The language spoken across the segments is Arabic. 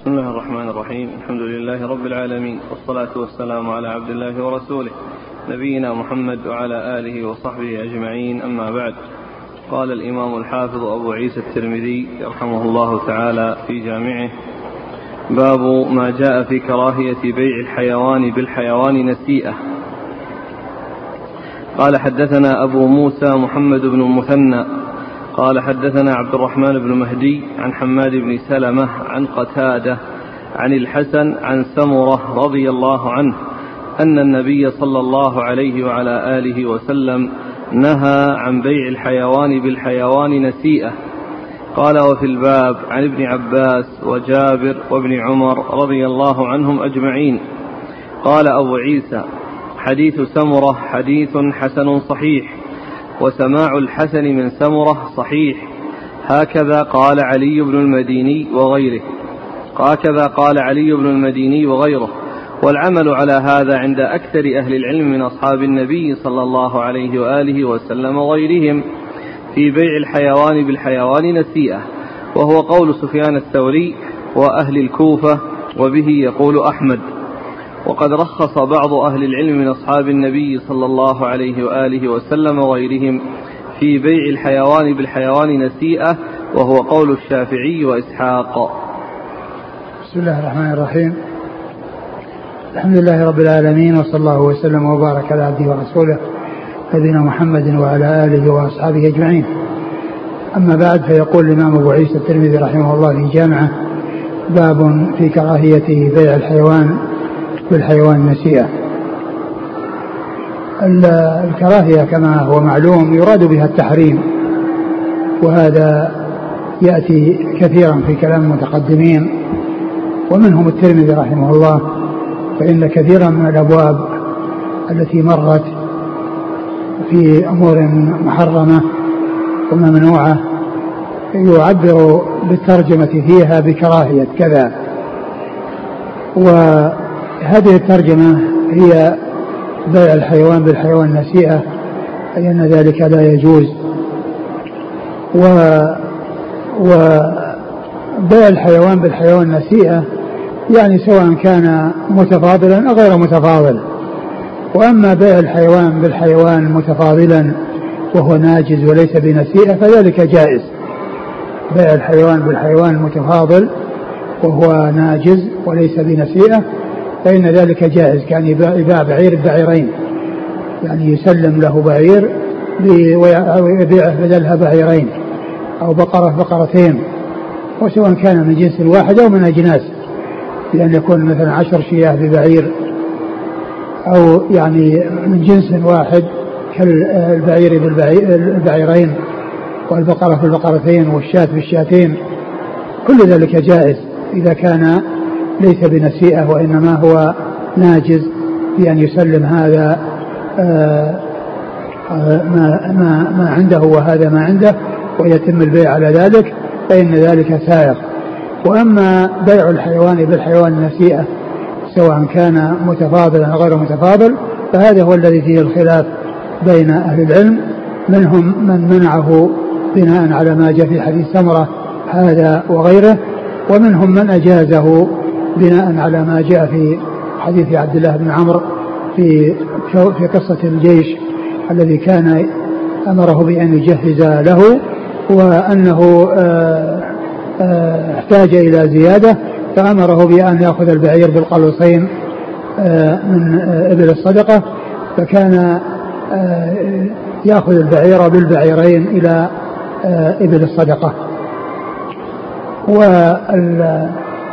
بسم الله الرحمن الرحيم الحمد لله رب العالمين والصلاة والسلام على عبد الله ورسوله نبينا محمد وعلى آله وصحبه أجمعين أما بعد قال الإمام الحافظ أبو عيسى الترمذي رحمه الله تعالى في جامعه باب ما جاء في كراهية بيع الحيوان بالحيوان نسيئة قال حدثنا أبو موسى محمد بن المثنى قال حدثنا عبد الرحمن بن مهدي عن حماد بن سلمة عن قتادة عن الحسن عن سمرة رضي الله عنه أن النبي صلى الله عليه وعلى آله وسلم نهى عن بيع الحيوان بالحيوان نسيئة. قال وفي الباب عن ابن عباس وجابر وابن عمر رضي الله عنهم أجمعين. قال أبو عيسى حديث سمرة حديث حسن صحيح. وسماع الحسن من سمرة صحيح. هكذا قال علي بن المديني وغيره. هكذا قال علي بن المديني وغيره. والعمل على هذا عند أكثر أهل العلم من أصحاب النبي صلى الله عليه وآله وسلم وغيرهم. في بيع الحيوان بالحيوان نسيئة. وهو قول سفيان الثوري وأهل الكوفة وبه يقول أحمد. وقد رخص بعض أهل العلم من أصحاب النبي صلى الله عليه وآله وسلم وغيرهم في بيع الحيوان بالحيوان نسيئة وهو قول الشافعي وإسحاق. بسم الله الرحمن الرحيم. الحمد لله رب العالمين وصلى الله وسلم وبارك على عبده ورسوله نبينا محمد وعلى آله وأصحابه أجمعين. أما بعد فيقول الإمام أبو عيسى الترمذي رحمه الله في جامعة باب في كراهية بيع الحيوان بالحيوان نسيئة. الكراهية كما هو معلوم يراد بها التحريم وهذا يأتي كثيرا في كلام المتقدمين ومنهم الترمذي رحمه الله فإن كثيرا من الأبواب التي مرت في أمور محرمة وممنوعة يعبر بالترجمة فيها بكراهية كذا. وهذه الترجمة هي بيع الحيوان بالحيوان نسيئة أي أن ذلك لا يجوز. و وبيع الحيوان بالحيوان نسيئة يعني سواء كان متفاضلا أو غير متفاضل. وأما بيع الحيوان بالحيوان متفاضلا وهو ناجز وليس بنسيئة فذلك جائز. بيع الحيوان بالحيوان المتفاضل وهو ناجز وليس بنسيئة فإن ذلك جائز كان يباع بعير ببعيرين يعني يسلم له بعير ويبيعه بدلها بعيرين أو بقرة بقرتين وسواء كان من جنس واحد أو من أجناس. بأن يكون مثلا عشر شياه ببعير أو يعني من جنس واحد كالبعير بالبعيرين والبقرة بالبقرتين والشاة بالشاتين. كل ذلك جائز إذا كان ليس بنسيئة وإنما هو ناجز بأن يسلم هذا آه، ما ما ما عنده وهذا ما عنده ويتم البيع على ذلك فإن ذلك سائغ وأما بيع الحيوان بالحيوان النسيئة سواء كان متفاضلا أو غير متفاضل فهذا هو الذي فيه الخلاف بين أهل العلم. منهم من منعه بناء على ما جاء في حديث سمرة هذا وغيره ومنهم من أجازه بناء على ما جاء في حديث عبد الله بن عمرو في في قصة الجيش الذي كان أمره بأن يجهز له وأنه آه، آه، احتاج إلى زيادة فأمره بأن يأخذ البعير بالقلوصين آه، من إبل الصدقة فكان يأخذ البعير بالبعيرين إلى إبل الصدقة.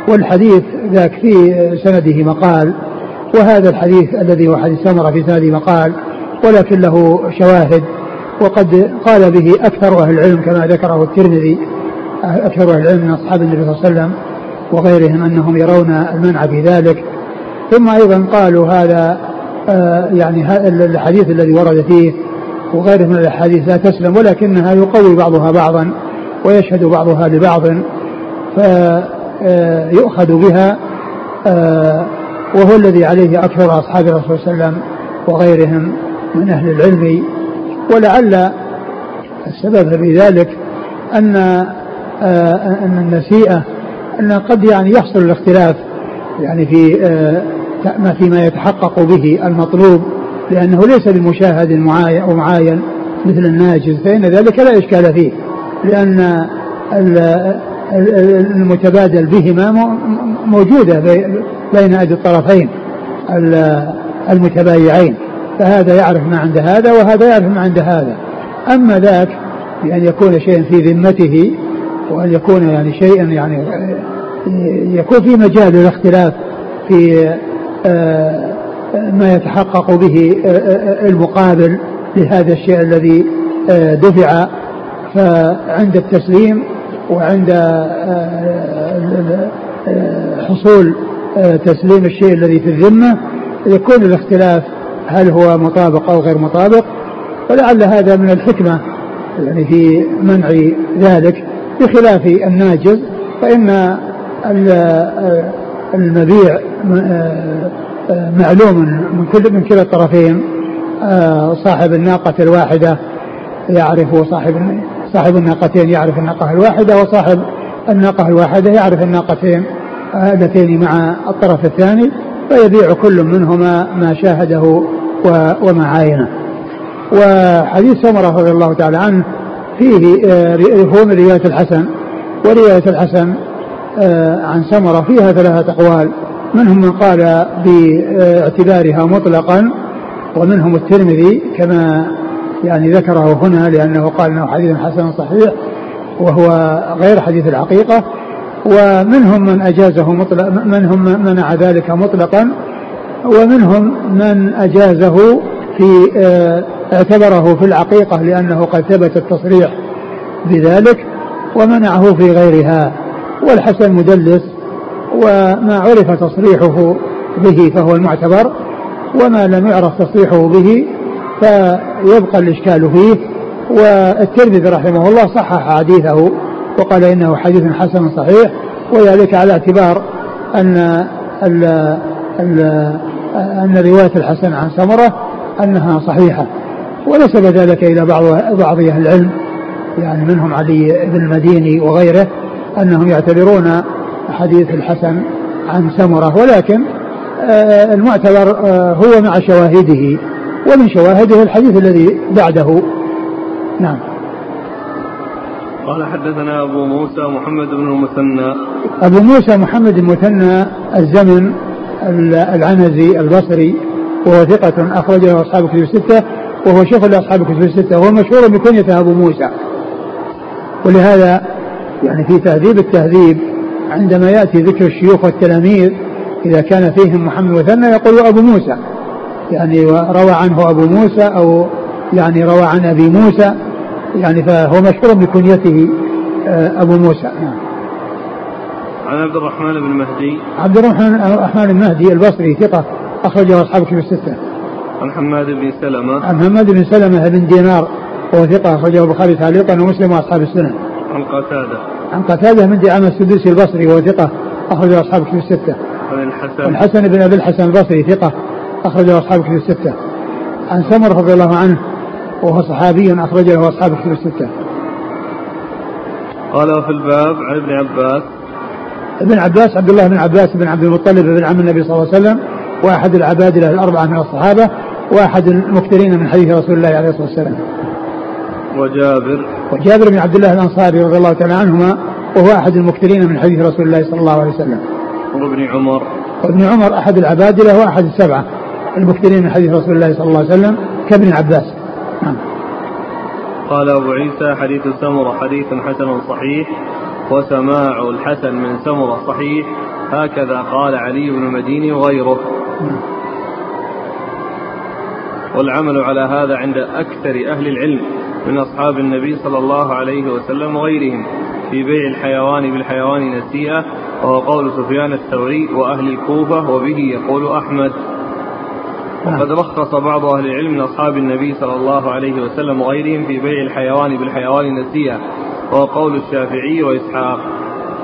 والحديث ذاك في سنده مقال وهذا الحديث الذي هو حديث سمرة في سنده مقال ولكن له شواهد وقد قال به أكثر أهل العلم كما ذكره الترمذي أكثر أهل العلم من أصحاب النبي صلى الله عليه وسلم وغيرهم أنهم يرون المنع في ذلك. ثم أيضا قالوا هذا آه، يعني الحديث الذي ورد فيه وغيره من الأحاديث لا تسلم ولكنها يقوي بعضها بعضا ويشهد بعضها لبعض فيؤخذ بها آه، وهو الذي عليه أكثر أصحاب الرسول صلى الله عليه وسلم وغيرهم من أهل العلم. ولعل السبب في ذلك أن آه، أن النسيئة أن قد يعني يحصل الاختلاف يعني في آه، ما فيما يتحقق به المطلوب لأنه ليس بمشاهد ومعاين مثل الناجز فإن ذلك لا إشكال فيه لأن المتبادل بهما موجودة بين أيدي الطرفين المتبايعين. فهذا يعرف ما عند هذا وهذا يعرف ما عند هذا. أما ذاك بأن يكون شيئا في ذمته وأن يكون يعني شيئا يعني يكون في مجال للاختلاف في آه، ما يتحقق به آه، آه، المقابل لهذا الشيء الذي دفع. فعند التسليم وعند حصول تسليم الشيء الذي في الذمة يكون الاختلاف هل هو مطابق أو غير مطابق ولعل هذا من الحكمة يعني في منع ذلك. بخلاف الناجز فإن المبيع معلوم من كل من كلا الطرفين صاحب الناقة الواحدة يعرف صاحب صاحب الناقتين يعرف الناقة الواحدة وصاحب الناقة الواحدة يعرف الناقتين اللتين مع الطرف الثاني فيبيع كل منهما ما شاهده وما عاينه. وحديث سمرة رضي الله تعالى عنه فيه هو من رواية الحسن ورواية الحسن آه، عن سمرة فيها ثلاثة أقوال. منهم من قال بإعتبارها مطلقا ومنهم الترمذي كما يعني ذكره هنا لأنه قال أنه حديث حسن صحيح وهو غير حديث الحقيقة ومنهم من أجازه مطلق منهم من منع ذلك مطلقا ومنهم من أجازه في آه، اعتبره في العقيقة لأنه قد ثبت التصريح بذلك ومنعه في غيرها والحسن مدلس وما عرف تصريحه به فهو المعتبر وما لم يعرف تصريحه به فيبقى الإشكال فيه. والترمذي رحمه الله صحح حديثه وقال إنه حديث حسن صحيح وذلك على اعتبار أن ال ال أن رواية الحسن عن سمرة أنها صحيحة. ونسب ذلك إلى بعض بعض أهل العلم يعني منهم علي بن المديني وغيره أنهم يعتبرون حديث الحسن عن سمرة. ولكن آه، المعتبر آه، هو مع شواهده. ومن شواهده الحديث الذي بعده. نعم. قال حدثنا أبو موسى محمد بن المثنى. أبو موسى محمد المثنى الزمن العنزي البصري وهو ثقة أخرجه أصحاب الكتب الستة وهو شيخ لأصحاب الكتب الستة وهو مشهور بكنيته أبو موسى. ولهذا يعني في تهذيب التهذيب عندما يأتي ذكر الشيوخ والتلاميذ إذا كان فيهم محمد مثنى يقول أبو موسى. يعني روى عنه أبو موسى أو يعني روى عن أبي موسى يعني فهو مشهور بكنيته آه، أبو موسى. نعم. عن عبد الرحمن بن مهدي. عبد الرحمن المهدي البصري ثقة أخرجه أصحاب كتب الستة. عن حماد بن سلمة. عن حماد بن سلمة بن دينار وهو ثقة أخرجه البخاري تعليقا ومسلم وأصحاب السنة عن قتادة. عن قتادة من دعامة السدوسي البصري وهو ثقة أخرجه أصحاب كتب الستة. عن الحسن. الحسن بن أبي الحسن البصري ثقة. أخرجه أصحاب كتب الستة. عن سمر رضي الله عنه وهو صحابي أخرجه أصحاب كتب الستة. قال في الباب عن ابن عباس. ابن عباس عبد الله بن عباس بن عبد المطلب بن عم النبي صلى الله عليه وسلم وأحد العبادلة الأربعة من الصحابة وأحد المكثرين من حديث رسول الله عليه الصلاة والسلام. وجابر. وجابر بن عبد الله الأنصاري رضي الله تعالى عنهما وهو أحد المكثرين من حديث رسول الله صلى الله عليه وسلم. وابن عمر. وابن عمر أحد العبادلة وأحد السبعة. المكثرين من حديث رسول الله صلى الله عليه وسلم كابن عباس. نعم. قال أبو عيسى حديث سمرة حديث حسن صحيح وسماع الحسن من سمرة صحيح هكذا قال علي بن المديني وغيره. والعمل على هذا عند أكثر أهل العلم من أصحاب النبي صلى الله عليه وسلم وغيرهم في بيع الحيوان بالحيوان نسيئة وهو قول سفيان الثوري وأهل الكوفة وبه يقول أحمد. وقد رخص بعض أهل العلم من أصحاب النبي صلى الله عليه وسلم وغيرهم في بيع الحيوان بالحيوان نسيئة وهو قول الشافعي وإسحاق.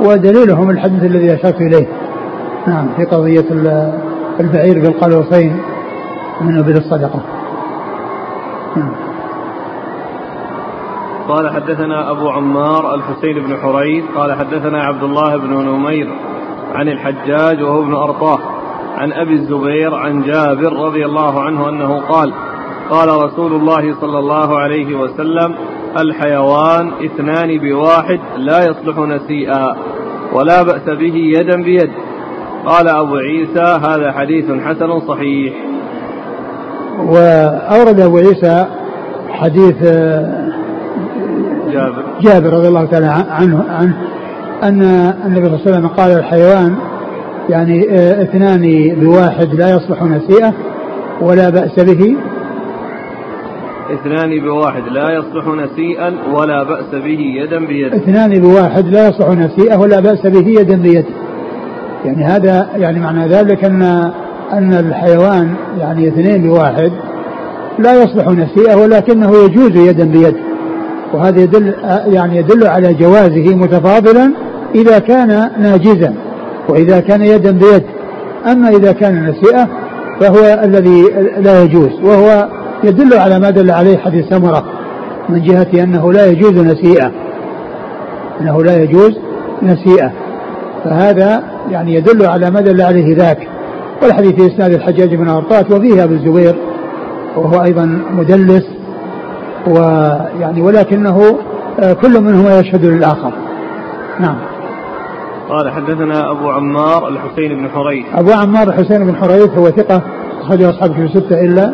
ودليلهم الحديث الذي أشرت إليه. نعم في قضية البعير بالقلوصين من أبل الصدقة. نعم. قال حدثنا أبو عمار الحسين بن حريث قال حدثنا عبد الله بن نمير عن الحجاج وهو ابن أرطاه. عن أبي الزبير عن جابر رضي الله عنه أنه قال قال رسول الله صلى الله عليه وسلم الحيوان اثنان بواحد لا يصلح نسيئا ولا بأس به يدا بيد. قال أبو عيسى هذا حديث حسن صحيح. وأورد أبو عيسى حديث آه، جابر. جابر رضي الله تعالى عنه عنه أن النبي صلى الله عليه وسلم قال الحيوان يعني آه، اثنان بواحد لا يصلح نسيئة ولا بأس به. اثنان بواحد لا يصلح نسيئا ولا بأس به يدا بيد اثنان بواحد لا يصلح نسيئة ولا بأس به يدا بيد يعني هذا يعني معنى ذلك أن أن الحيوان يعني اثنين بواحد لا يصلح نسيئة ولكنه يجوز يدا بيد وهذا يدل يعني يدل على جوازه متفاضلا إذا كان ناجزا. وإذا كان يدا بيد. أما إذا كان نسيئة فهو الذي لا يجوز وهو يدل على ما دل عليه حديث سمرة من جهة أنه لا يجوز نسيئة. أنه لا يجوز نسيئة. فهذا يعني يدل على ما دل عليه ذاك. والحديث في إسناد الحجاج بن أرطات وفيه أبو الزبير وهو أيضا مدلس ويعني ولكنه آه، كل منهما يشهد للآخر. نعم. قال حدثنا أبو عمار الحسين بن حريث. أبو عمار الحسين بن حريث هو ثقة أخرجه أصحاب في ستة إلا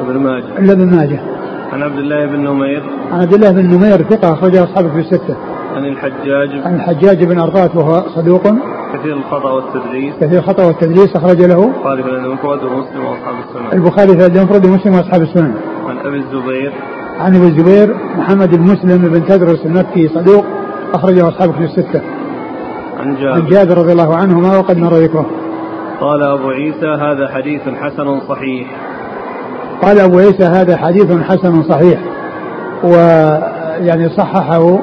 ابن ماجه. إلا ابن ماجه. عن عبد الله بن نمير. عن عبد الله بن نمير ثقة أخرجه أصحابه في الستة. عن الحجاج. عن الحجاج بن أرطات وهو صدوق. كثير الخطأ والتدليس. كثير الخطأ والتدليس أخرج له. البخاري في المفرد ومسلم وأصحاب السنن البخاري في المفرد ومسلم وأصحاب السنن عن أبي الزبير. عن أبي الزبير محمد بن مسلم بن تدرس المكي صدوق أخرجه أصحابه في الستة. عن جابر. عن جابر رضي الله عنهما وقد مر ذكره. قال أبو عيسى هذا حديث حسن صحيح. قال أبو عيسى هذا حديث حسن صحيح. ويعني صححه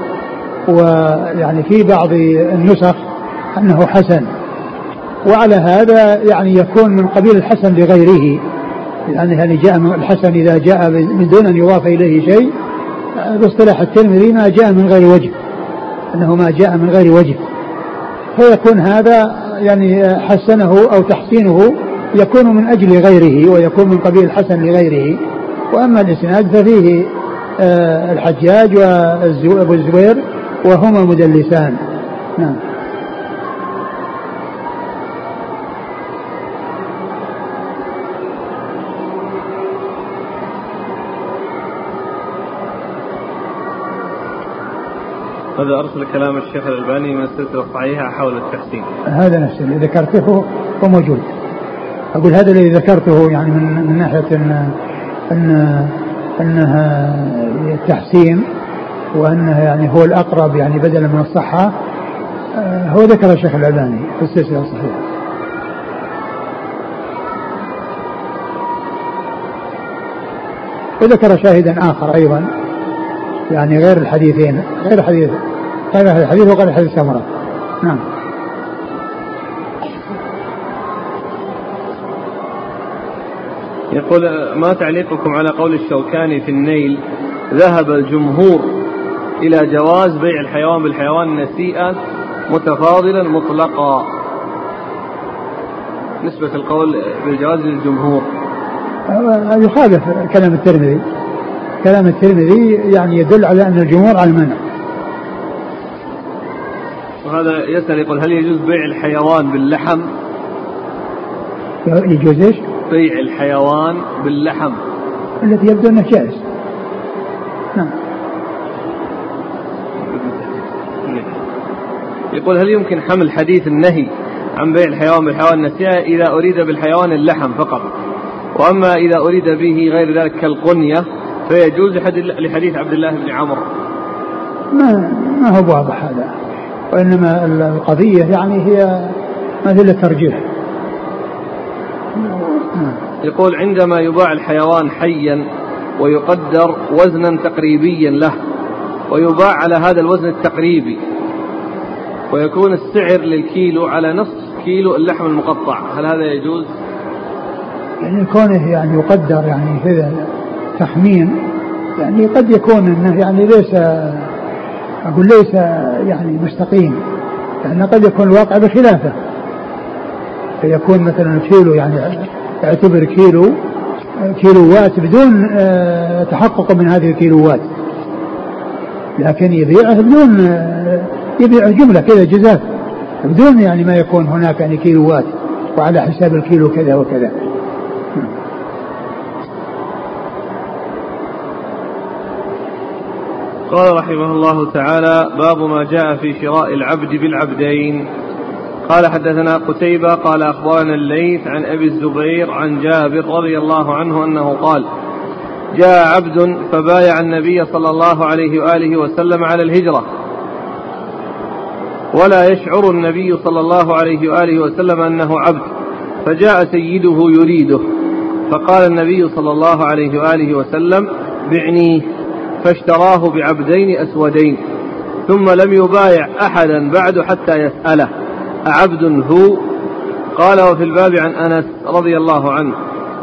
ويعني في بعض النسخ أنه حسن. وعلى هذا يعني يكون من قبيل الحسن لغيره. يعني يعني جاء الحسن إذا جاء من دون أن يضاف إليه شيء باصطلاح الترمذي ما جاء من غير وجه. أنه ما جاء من غير وجه. فيكون هذا يعني حسنه أو تحسينه يكون من أجل غيره ويكون من قبيل الحسن لغيره. وأما الإسناد ففيه آه، الحجاج وأبو الزبير وهما مدلسان. نعم. هذا أرسل كلام الشيخ الألباني من السلسلة الصحيحة حول التحسين. هذا نفسه اللي ذكرته هو موجود. أقول هذا الذي ذكرته يعني من, من ناحية أن أن أنها تحسين وأنها يعني هو الأقرب يعني بدلا من الصحة آه، هو ذكر الشيخ الألباني في السلسلة الصحيحة. وذكر شاهدا آخر أيضا. يعني غير الحديثين غير الحديث. غير الحديث وقال حديث سمرة نعم. يقول ما تعليقكم على قول الشوكاني في النيل ذهب الجمهور إلى جواز بيع الحيوان بالحيوان نسيئا متفاضلا مطلقا. نسبة القول بالجواز للجمهور. يخالف كلام الترمذي. كلام الترمذي يعني يدل على أن الجمهور على المنع. وهذا يسأل يقول هل يجوز بيع الحيوان باللحم؟ يجوز إيش؟ بيع الحيوان باللحم. الذي يبدو أنه جائز. نعم. يقول هل يمكن حمل حديث النهي عن بيع الحيوان بالحيوان نسيئة إذا أريد بالحيوان اللحم فقط؟ وأما إذا أريد به غير ذلك كالقنية فيجوز لحديث عبد الله بن عمرو ما ما هو واضح هذا. وإنما القضية يعني هي مثل الترجيح. يقول عندما يباع الحيوان حيا ويقدر وزنا تقريبيا له ويباع على هذا الوزن التقريبي ويكون السعر للكيلو على نصف كيلو اللحم المقطع هل هذا يجوز؟ يعني كونه يعني يقدر يعني كذا. تخمين يعني قد يكون إنه يعني ليس أقول ليس يعني مستقيم لأن قد يكون الواقع بخلافه. فيكون مثلا كيلو يعني اعتبر كيلو كيلوات بدون آه، تحقق من هذه الكيلوات لكن يبيعه بدون آه، يبيعه جملة كذا جزاف بدون يعني ما يكون هناك يعني كيلوات وعلى حساب الكيلو كذا وكذا. قال رحمه الله تعالى باب ما جاء في شراء العبد بالعبدين. قال حدثنا قتيبة قال أخبرنا الليث عن أبي الزبير عن جابر رضي الله عنه أنه قال جاء عبد فبايع النبي صلى الله عليه وآله وسلم على الهجرة. ولا يشعر النبي صلى الله عليه وآله وسلم أنه عبد فجاء سيده يريده فقال النبي صلى الله عليه وآله وسلم بعنيه فاشتراه بعبدين أسودين ثم لم يبايع أحدا بعد حتى يسأله أعبد هو؟ قال وفي الباب عن أنس رضي الله عنه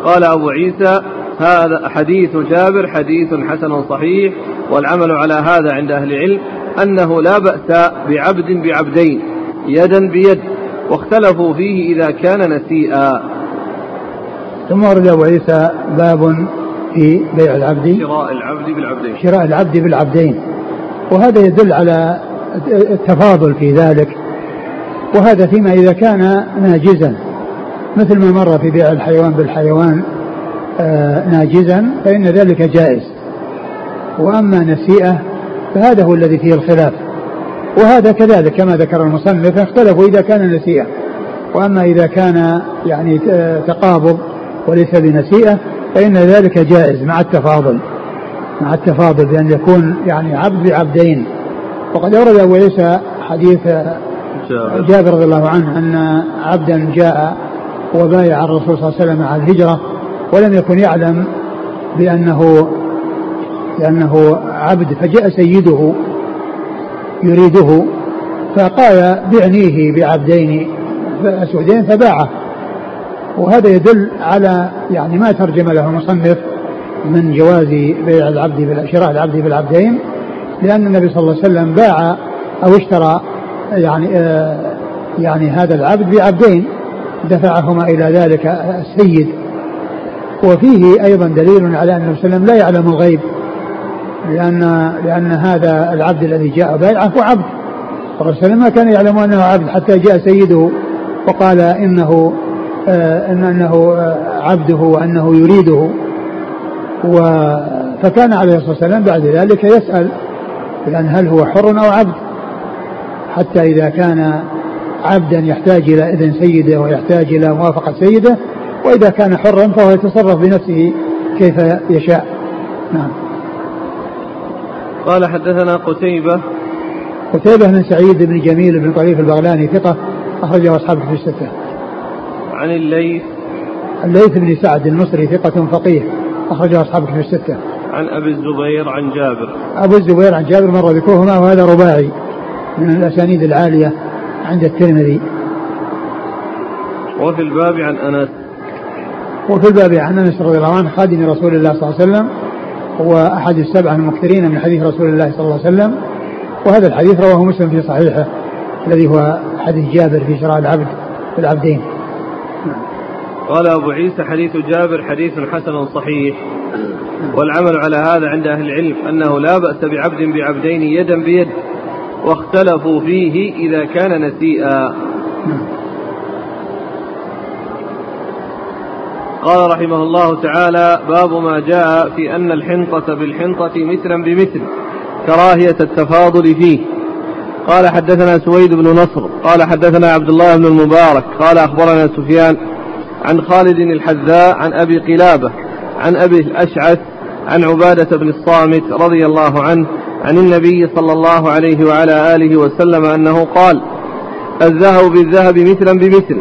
قال أبو عيسى هذا حديث جابر حديث حسن صحيح والعمل على هذا عند أهل العلم أنه لا بأس بعبد بعبدين يدا بيد واختلفوا فيه إذا كان نسيئا. ثم ورد أبو عيسى باب في بيع العبد. شراء العبد بالعبدين. شراء العبد بالعبدين. وهذا يدل على التفاضل في ذلك. وهذا فيما إذا كان ناجزا. مثل ما مر في بيع الحيوان بالحيوان آه، ناجزا فإن ذلك جائز. وأما نسيئة فهذا هو الذي فيه الخلاف. وهذا كذلك كما ذكر المصنف اختلفوا إذا كان نسيئة. وأما إذا كان يعني آه، تقابض وليس بنسيئة فإن ذلك جائز مع التفاضل مع التفاضل بأن يكون يعني عبد بعبدين. وقد أورد أبو عيسى حديث جابر. رضي الله عنه أن عبدا جاء وبايع الرسول صلى الله عليه وسلم على الهجرة ولم يكن يعلم بأنه بأنه عبد فجاء سيده يريده فقال بعنيه بعبدين أسودين فباعه. وهذا يدل على يعني ما ترجم له المصنف من جواز بيع العبد شراء العبد بالعبدين لأن النبي صلى الله عليه وسلم باع أو اشترى يعني آه يعني هذا العبد بعبدين دفعهما إلى ذلك السيد. وفيه أيضا دليل على أن النبي صلى الله عليه وسلم لا يعلم الغيب لأن لأن هذا العبد الذي جاء بائعه هو عبد. الرسول ما كان يعلم أنه عبد حتى جاء سيده وقال إنه آه إن أنه آه عبده وأنه يريده. و فكان عليه الصلاة والسلام بعد ذلك يسأل لأن هل هو حر أو عبد. حتى إذا كان عبدا يحتاج إلى إذن سيده ويحتاج إلى موافقة سيده وإذا كان حرا فهو يتصرف بنفسه كيف يشاء. نعم. قال حدثنا قتيبة. قتيبة بن سعيد بن جميل بن طريف البغلاني ثقة أخرجه أصحابه في الستة. عن الليث. الليث بن سعد المصري ثقة فقيه أخرجه أصحابه في الستة. عن أبي الزبير عن جابر. أبو الزبير عن جابر مر ذكرهما وهذا رباعي من الأسانيد العالية عند الترمذي. وفي الباب عن أنس. وفي الباب عن أنس رضي الله عنه خادم رسول الله صلى الله عليه وسلم وأحد السبعة المكثرين من حديث رسول الله صلى الله عليه وسلم. وهذا الحديث رواه مسلم في صحيحه الذي هو حديث جابر في شراء العبد في العبدين. قال أبو عيسى حديث جابر حديث حسن صحيح. والعمل على هذا عند أهل العلم أنه لا بأس بعبد بعبدين يدا بيد واختلفوا فيه إذا كان نسيئا. قال رحمه الله تعالى باب ما جاء في أن الحنطة بالحنطة مثلا بمثل كراهية التفاضل فيه. قال حدثنا سويد بن نصر قال حدثنا عبد الله بن المبارك قال أخبرنا سفيان عن خالد الحذاء عن أبي قلابة عن أبي الأشعث عن عبادة بن الصامت رضي الله عنه عن النبي صلى الله عليه وعلى آله وسلم أنه قال الذهب بالذهب مثلا بمثل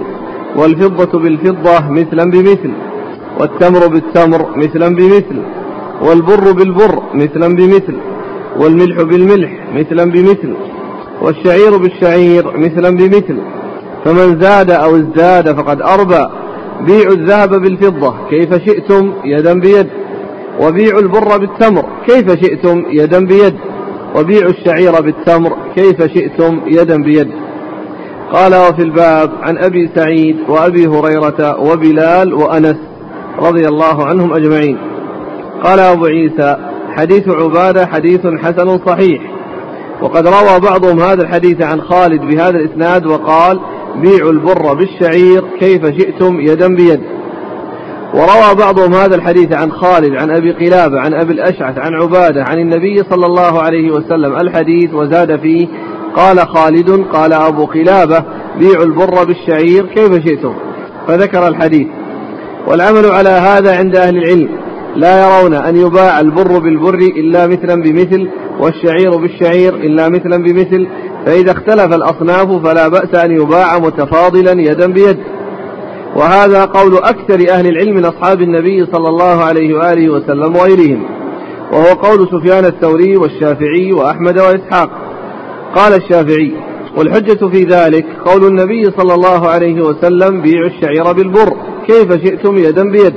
والفضة بالفضة مثلا بمثل والتمر بالتمر مثلا بمثل والبر بالبر مثلا بمثل والملح بالملح مثلا بمثل والشعير بالشعير مثلا بمثل فمن زاد أو ازداد فقد أربى. بيعوا الذهب بالفضة كيف شئتم يدا بيد. وبيعوا البر بالتمر كيف شئتم يدا بيد. وبيعوا الشعير بالتمر كيف شئتم يدا بيد. قال وفي الباب عن أبي سعيد وأبي هريرة وبلال وأنس رضي الله عنهم أجمعين. قال أبو عيسى حديث عبادة حديث حسن صحيح. وقد روى بعضهم هذا الحديث عن خالد بهذا الإسناد وقال بيعوا البر بالشعير كيف شئتم يدا بيد. وروى بعضهم هذا الحديث عن خالد عن أبي قلابة عن أبي الأشعث عن عبادة عن النبي صلى الله عليه وسلم. الحديث وزاد فيه قال خالد قال أبو قلابة بيعوا البر بالشعير كيف شئتم. فذكر الحديث. والعمل على هذا عند أهل العلم. لا يرون أن يباع البر بالبر إلا مثلا بمثل والشعير بالشعير إلا مثلا بمثل. فإذا اختلف الأصناف فلا بأس أن يباع متفاضلا يدا بيد. وهذا قول أكثر أهل العلم من أصحاب النبي صلى الله عليه وآله وسلم وغيرهم. وهو قول سفيان الثوري والشافعي وأحمد وإسحاق. قال الشافعي والحجة في ذلك قول النبي صلى الله عليه وسلم بيعوا الشعير بالبر كيف شئتم يدا بيد.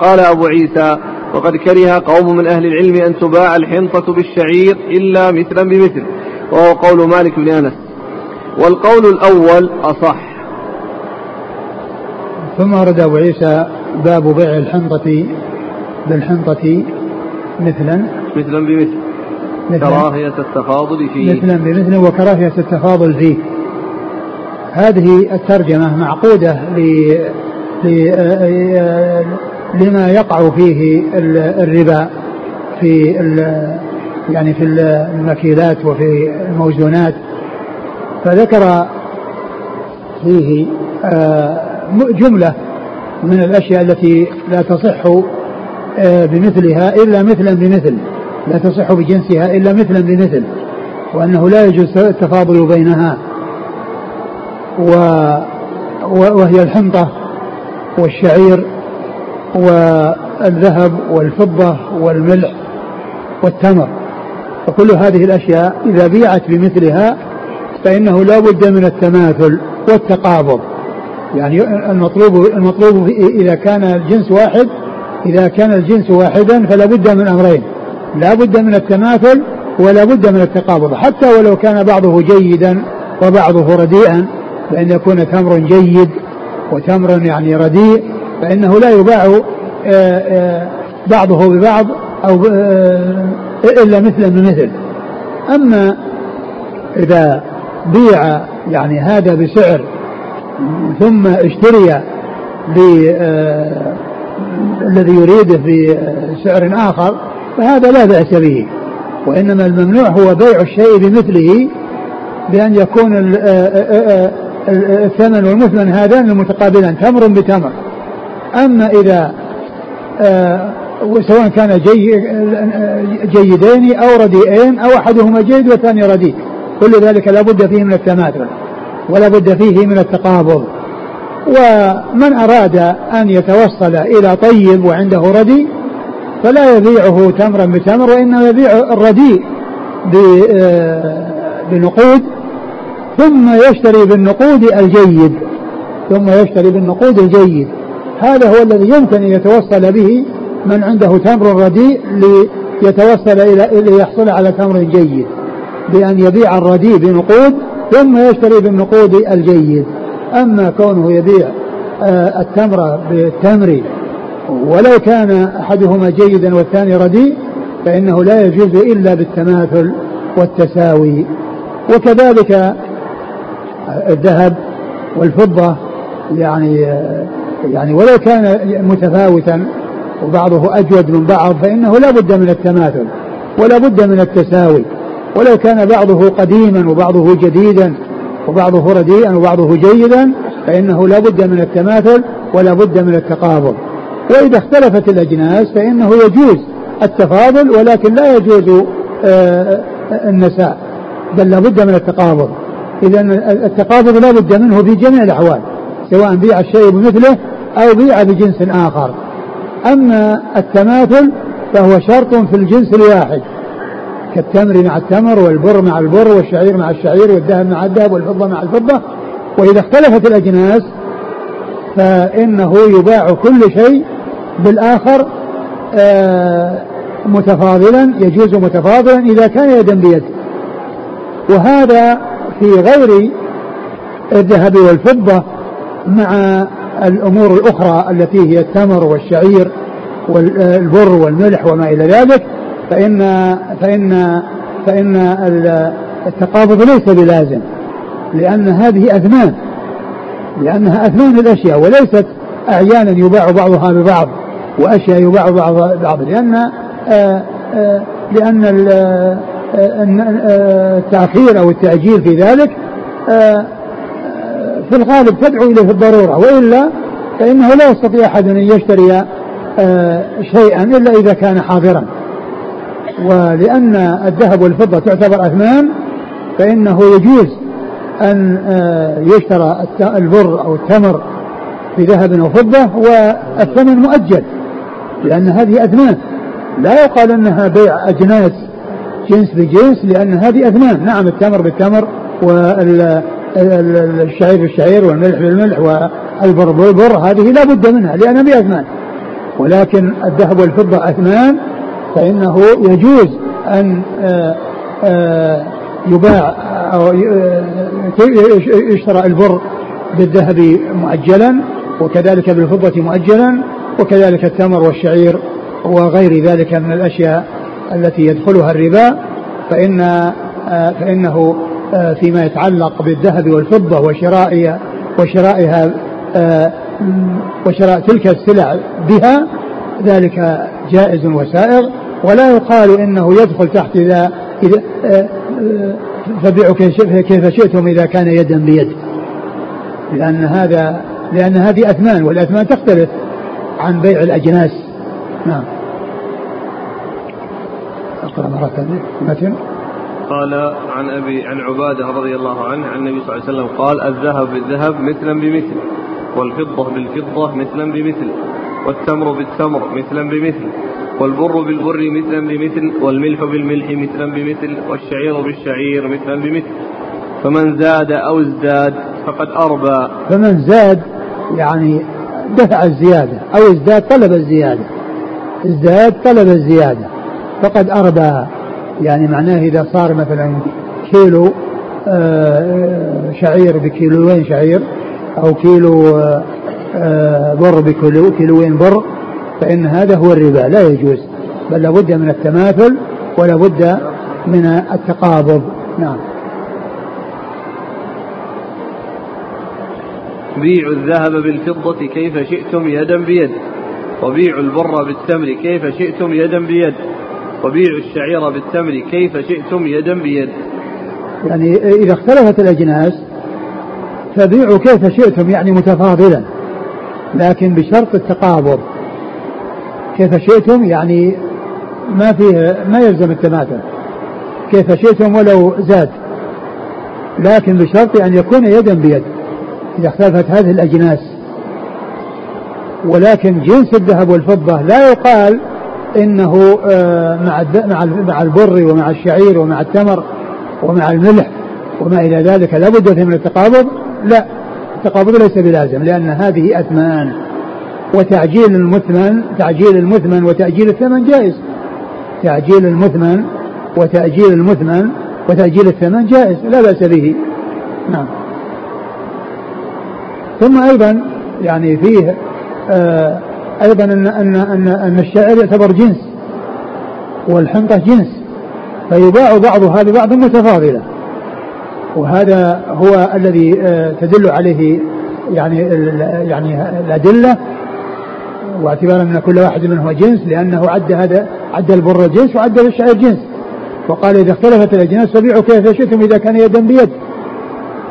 قال أبو عيسى وقد كره قوم من أهل العلم أن تباع الحنطة بالشعير إلا مثلا بمثل. وهو قول مالك بن أنس. والقول الأول أصح. ثم ورد أبو عيسى باب بيع الحنطة بالحنطة مثلا. مثلا بمثل. كراهية التفاضل فيه. مثلا بمثل وكراهية التفاضل فيه. هذه الترجمة معقودة ل... ل... لما يقع فيه الربا في يعني في المكيلات وفي الموزونات فذكر فيه آه، جملة من الأشياء التي لا تصح آه، بمثلها إلا مثلا بمثل لا تصح بجنسها إلا مثلا بمثل وأنه لا يجوز التفاضل بينها و وهي الحنطة والشعير والذهب والفضة والملح والتمر. فكل هذه الأشياء إذا بيعت بمثلها فإنه لا بد من التماثل والتقابض. يعني المطلوب المطلوب إذا كان الجنس واحد إذا كان الجنس واحدا فلا بد من أمرين. لا بد من التماثل ولا بد من التقابض. حتى ولو كان بعضه جيدا وبعضه رديئا فإن يكون تمر جيد وتمر يعني رديء فإنه لا يباع آه، آه، بعضه ببعض أو آه، إلا مثلا بمثل. أما إذا بيع يعني هذا بسعر ثم اشتري الذي يريده بسعر آخر فهذا لا بأس به. وإنما الممنوع هو بيع الشيء بمثله بأن يكون الثمن والمثمن هذان المتقابلان تمر بتمر. أما إذا سواء كان جي جيدين أو رديئين أو أحدهما جيد والثاني رديء. كل ذلك لا بد فيه من التماثل ولا بد فيه من التقابض. ومن أراد أن يتوصل إلى طيب وعنده ردي فلا يبيعه تمرا بتمر وإنما يبيع الرديء بنقود ثم يشتري بالنقود الجيد. ثم يشتري بالنقود الجيد. هذا هو الذي يمكن أن يتوصل به من عنده تمر رديء ليتوصل إلى ليحصل على تمر جيد. بأن يبيع الرديء بنقود ثم يشتري بالنقود الجيد. أما كونه يبيع آه، التمر بالتمر ولو كان أحدهما جيدا والثاني رديء فإنه لا يجوز إلا بالتماثل والتساوي. وكذلك الذهب والفضة يعني يعني ولو كان متفاوتا وبعضه أجود من بعض فإنه لا بد من التماثل ولا بد من التساوي. ولو كان بعضه قديما وبعضه جديدا وبعضه رديئا وبعضه جيدا فإنه لا بد من التماثل ولا بد من التقابل وإذا اختلفت الأجناس فإنه يجوز التفاضل ولكن لا يجوز آه، النساء بل لا بد من التقابض. إذا التقابض لا بد منه في جميع الأحوال سواء بيع الشيء بمثله أو بيع بجنس آخر. أما التماثل فهو شرط في الجنس الواحد كالتمر مع التمر والبر مع البر والشعير مع الشعير والذهب مع الذهب والفضة مع الفضة. وإذا اختلفت الأجناس فإنه يباع كل شيء بالآخر آه، متفاضلا يجوز متفاضلا إذا كان يدا بيد وهذا في غير الذهب والفضة مع الأمور الأخرى التي هي التمر والشعير والبر والملح وما إلى ذلك فإن فإن فإن التقابض ليس بلازم لأن هذه أثمان لأنها أثمان الأشياء وليست أعيانا يباع بعضها ببعض وأشياء يباع بعض بعض لأن آه، آه، لأن آه، التأخير أو التأجيل في ذلك في الغالب تدعو إليه الضرورة وإلا فإنه لا يستطيع أحد أن يشتري شيئا إلا إذا كان حاضرا. ولأن الذهب والفضة تعتبر أثمان فإنه يجوز أن يشترى البر أو التمر بذهب أو فضة والثمن مؤجل لأن هذه أثمان لا يقال أنها بيع أجناس جنس بجنس لأن هذه أثمان نعم التمر بالتمر والشعير بالشعير والملح بالملح والبر بالبر هذه لا بد منها لأنها بأثمان ولكن الذهب والفضة أثمان فإنه يجوز أن آه، آه، يباع أو يشترى البر بالذهب مؤجلا وكذلك بالفضة مؤجلا وكذلك التمر والشعير وغير ذلك من الأشياء التي يدخلها الربا فإن آه، فإنه آه، فيما يتعلق بالذهب والفضة وشرائها وشرائها آه، وشراء تلك السلع بها ذلك جائز وسائغ ولا يقال إنه يدخل تحت اذا إذا فبيعوا كيف شئتم إذا كان يدا بيد. لأن هذا لأن هذه أثمان والأثمان تختلف عن بيع الأجناس. نعم. أقرأ مرة ثانية. قال عن أبي عن عبادة رضي الله عنه عن النبي صلى الله عليه وسلم قال الذهب بالذهب مثلا بمثل والفضة بالفضة مثلا بمثل والتمر بالتمر مثلا بمثل والبر بالبر مثلا بمثل والملح بالملح مثلا بمثل والشعير بالشعير مثلا بمثل. فمن زاد أو ازداد فقد أربى. فمن زاد يعني دفع الزيادة أو ازداد طلب الزيادة. ازداد طلب الزيادة فقد أربى. يعني معناه إذا صار مثلا كيلو آه، شعير بكيلوين شعير أو كيلو آه، بر بكيلو كيلوين بر فإن هذا هو الربا. لا يجوز بل لابد من التماثل ولا بد من التقابض. نعم. بيعوا الذهب بالفضة كيف شئتم يدا بيد وبيعوا البر بالتمر كيف شئتم يدا بيد. وبيعوا الشعير بالتمر كيف شئتم يدا بيد. يعني إذا اختلفت الأجناس فبيعوا كيف شئتم يعني متفاضلا لكن بشرط التقابض. كيف شئتم يعني ما فيه ما يلزم التماثل. كيف شئتم ولو زاد لكن بشرط أن يكون يدا بيد إذا اختلفت هذه الأجناس. ولكن جنس الذهب والفضة لا يقال إنه آه، مع مع البر ومع الشعير ومع التمر ومع الملح وما إلى ذلك لابد من التقابض؟ لا التقابض ليس بلازم لأن هذه أثمان. وتعجيل المثمن تعجيل المثمن وتأجيل الثمن جائز. تعجيل المثمن وتأجيل المثمن وتأجيل الثمن جائز لا بأس به. نعم. ثم أيضا يعني فيه آه أيضا أن أن أن أن الشعر يعتبر جنس والحنطة جنس فيباع بعضها ببعض متفاضلة. وهذا هو الذي آه تدل عليه يعني يعني الأدلة واعتبارا أن كل واحد منهما جنس لأنه عد هذا عد البر جنس وعد الشعير جنس. وقال إذا اختلفت الأجناس فبيعوا كيف شئتم إذا كان يدا بيد.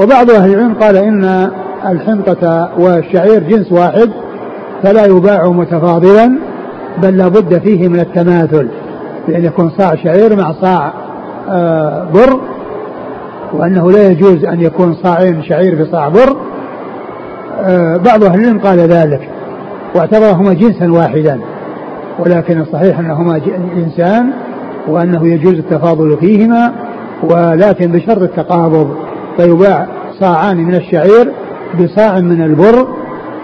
وبعض أهل العلم قال إن الحنطة والشعير جنس واحد فلا يباع متفاضلا بل لابد فيه من التماثل بأن يكون صاع شعير مع صاع آه، بر وأنه لا يجوز أن يكون صاعين شعير بصاع بر. آه، بعض أهل العلم قال ذلك واعتبرهما جنسا واحدا ولكن الصحيح أنهما جنسان وأنه يجوز التفاضل فيهما ولكن بشرط التقابض فيباع صاعان من الشعير بصاع من البر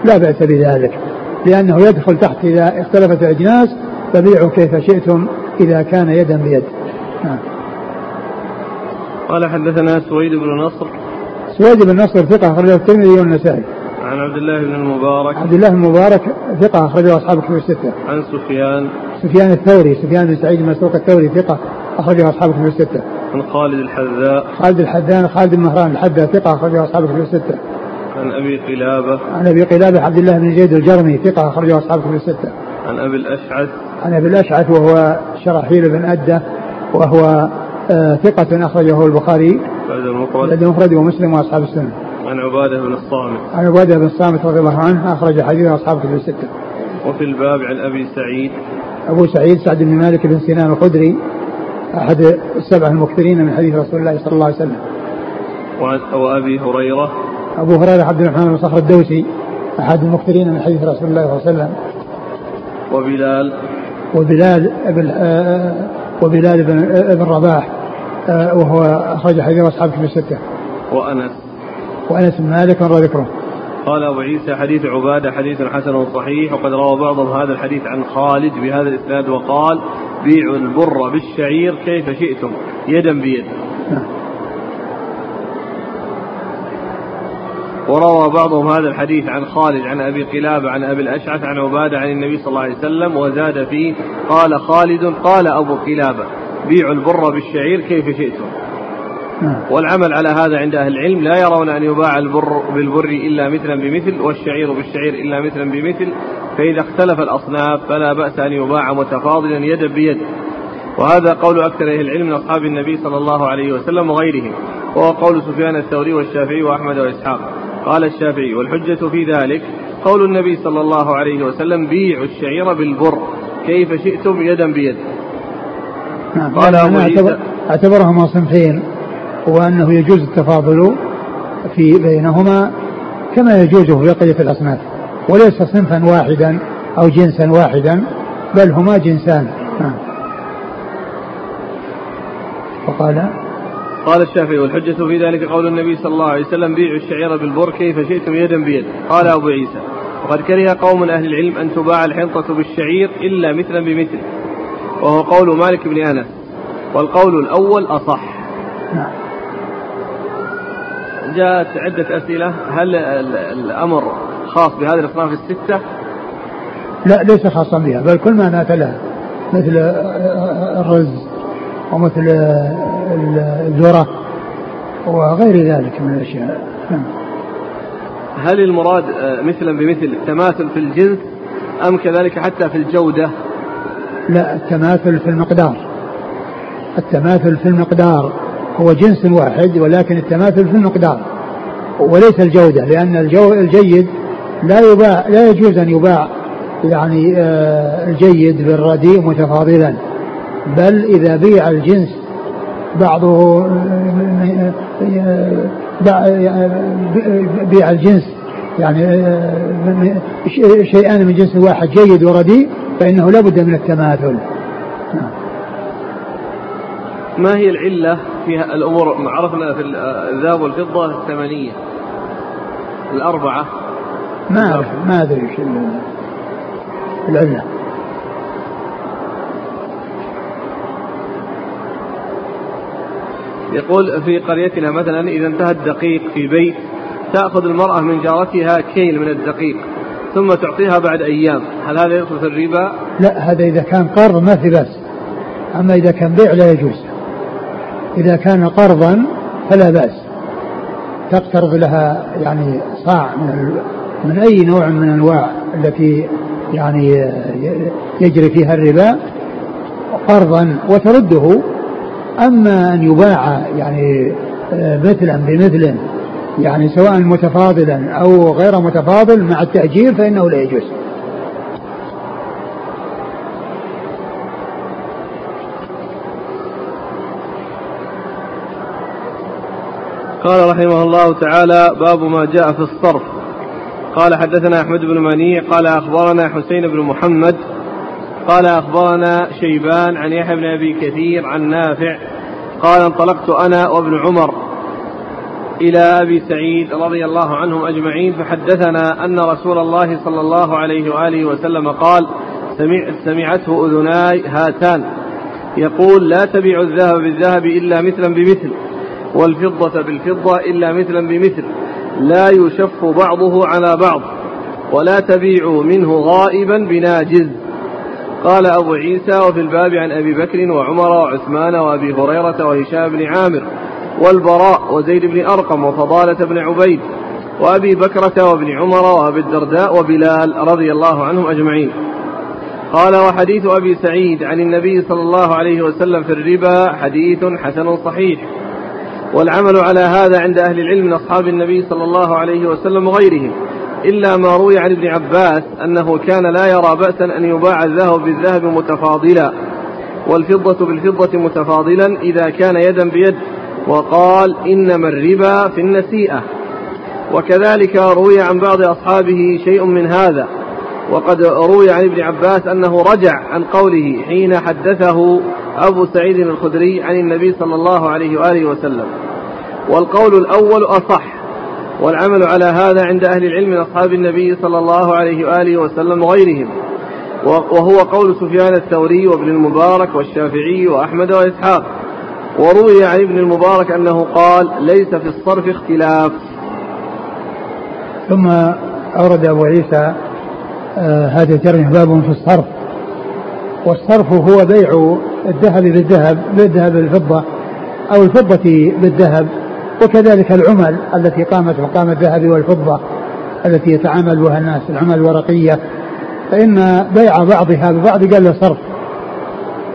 لا بأس بذلك. لأنه يدخل تحت إذا اختلفت الأجناس فبيعوا كيف شئتم إذا كان يدا بيد. نعم. قال حدثنا سويد بن نصر. سويد بن نصر ثقة أخرجه الترمذي والنسائي. عن عبد الله بن المبارك. عبد الله المبارك ثقة أخرجه أصحاب الكتب الستة. عن سفيان. سفيان الثوري سفيان بن سعيد المسروق الثوري ثقة أخرجه أصحاب الكتب الستة. عن خالد الحذاء. خالد الحذان خالد بن مهران الحذاء ثقة أخرجه أصحاب الكتب الستة. عن أبي قلابة. عن أبي قلابة عبد الله بن زيد الجرمي ثقة أخرجه أصحاب الكتب الستة. عن أبي الأشعث. عن أبي الأشعث وهو شرحيل بن أدة وهو آه ثقة أخرجه البخاري. بعد المفرد. المفرد ومسلم وأصحاب السنة. عن عبادة بن الصامت. عن عبادة بن الصامت رضي الله عنه أخرج حديث أصحاب الكتب الستة. وفي الباب عن أبي سعيد. أبو سعيد سعد بن مالك بن سنان الخدري أحد السبع المكثرين من حديث رسول الله صلى الله عليه وسلم. وأبي هريرة. أبو هريرة عبد الرحمن بن صخر الدوسي أحد المكثرين من حديث رسول الله صلى الله عليه وسلم. وبلال. وبلال بن آه، وبلال بن آه، بن رباح آه، وهو أخرج حديث أصحاب كتب الستة. وأنس. وأنس بن مالك مر ذكره قال أبو عيسى حديث عبادة حديث حسن صحيح وقد روى بعضهم هذا الحديث عن خالد بهذا الإسناد وقال بيعوا البر بالشعير كيف شئتم يدا بيد. نعم. وروى بعضهم هذا الحديث عن خالد عن أبي قلابة عن أبي الأشعث عن عبادة عن النبي صلى الله عليه وسلم وزاد فيه قال خالد قال أبو قلابة بيعوا البر بالشعير كيف شئتم. نعم. والعمل على هذا عند أهل العلم لا يرون أن يباع البر بالبر إلا مثلا بمثل والشعير بالشعير إلا مثلا بمثل. فإذا اختلف الأصناف فلا بأس أن يباع متفاضلا يدا بيد وهذا قول أكثر أهل العلم من أصحاب النبي صلى الله عليه وسلم وغيرهم. وهو قول سفيان الثوري والشافعي وأحمد وإسحاق. قال الشافعي والحجة في ذلك قول النبي صلى الله عليه وسلم بيعوا الشعير بالبر كيف شئتم يدا بيد. نعم قال أبو عيسى أعتبرهما صنفين وأنه يجوز التفاضل في بينهما كما يجوز في بقية الأصناف وليس صنفا واحدا أو جنسا واحدا بل هما جنسان. نعم. وقال قال الشافعي والحجة في ذلك قول النبي صلى الله عليه وسلم بيعوا الشعير بالبر كيف شئتم يدا بيد قال أبو عيسى وقد كره قوم أهل العلم أن تباع الحنطة بالشعير إلا مثلا بمثل وهو قول مالك بن أنس والقول الأول أصح جاءت عدة أسئلة هل الأمر خاص بهذه الأصناف الستة؟ لا ليس خاصا بها بل كل ما مات لها مثل الرز ومثل الذرة وغير ذلك من الأشياء. نعم. هل المراد آه، مثلا بمثل التماثل في الجنس أم كذلك حتى في الجودة؟ لا التماثل في المقدار. التماثل في المقدار هو جنس واحد ولكن التماثل في المقدار وليس الجودة لأن الجو الجيد لا يباع لا يجوز أن يباع يعني آه، الجيد بالرديء متفاضلا. بل إذا بيع الجنس بعضه بيع الجنس. يعني شيئان من جنس واحد جيد ورديء فإنه لا بد من التماثل. ما هي العلة في الأمور عرفنا في الذهب والفضة الثمانية؟ الأربعة؟ ما أعرف ما أدري العلة. يقول في قريتنا مثلا إذا انتهى الدقيق في بيت تأخذ المرأة من جارتها كيل من الدقيق ثم تعطيها بعد أيام هل هذا يدخل في الربا؟ لا هذا إذا كان قرض ما في بأس أما إذا كان بيع لا يجوز إذا كان قرضا فلا بأس تقترض لها يعني صاع من من أي نوع من أنواع التي يعني يجري فيها الربا قرضا وترده أما أن يباع يعني آه، مثلا بمثل يعني سواء متفاضلا أو غير متفاضل مع التأجيل فإنه لا يجوز. قال رحمه الله تعالى باب ما جاء في الصرف. قال حدثنا أحمد بن منيع قال أخبرنا حسين بن محمد قال أخبرنا شيبان عن يحيى بن أبي كثير عن نافع قال انطلقت أنا وابن عمر إلى أبي سعيد رضي الله عنهم أجمعين فحدثنا أن رسول الله صلى الله عليه وآله وسلم قال سمع سمعته أذناي هاتان. يقول لا تبيع الذهب بالذهب إلا مثلا بمثل والفضة بالفضة إلا مثلا بمثل لا يشف بعضه على بعض ولا تبيعوا منه غائبا بناجز. قال أبو عيسى وفي الباب عن أبي بكر وعمر وعثمان وأبي هريرة وهشام بن عامر والبراء وزيد بن أرقم وفضالة بن عبيد وأبي بكرة وابن عمر وأبي الدرداء وبلال رضي الله عنهم أجمعين. قال وحديث أبي سعيد عن النبي صلى الله عليه وسلم في الربا حديث حسن صحيح. والعمل على هذا عند أهل العلم من أصحاب النبي صلى الله عليه وسلم وغيرهم. إلا ما روي عن ابن عباس أنه كان لا يرى بأسا أن يباع الذهب بالذهب متفاضلا والفضة بالفضة متفاضلا إذا كان يدا بيد وقال إنما الربا في النسيئة. وكذلك روي عن بعض أصحابه شيء من هذا. وقد روي عن ابن عباس أنه رجع عن قوله حين حدثه أبو سعيد الخدري عن النبي صلى الله عليه وآله وسلم. والقول الأول أصح. والعمل على هذا عند أهل العلم من أصحاب النبي صلى الله عليه وآله وسلم وغيرهم. وهو قول سفيان الثوري وابن المبارك والشافعي وأحمد وإسحاق. وروي عن ابن المبارك أنه قال ليس في الصرف اختلاف. ثم أورد أبو عيسى آه هذه الترجمة باب في الصرف. والصرف هو بيع الذهب بالذهب بالذهب بالفضة أو الفضة بالذهب. وكذلك العمل التي قامت مقام الذهب والفضة التي يتعامل بها الناس العمل الورقية. فإن بيع بعضها ببعض قال له صرف.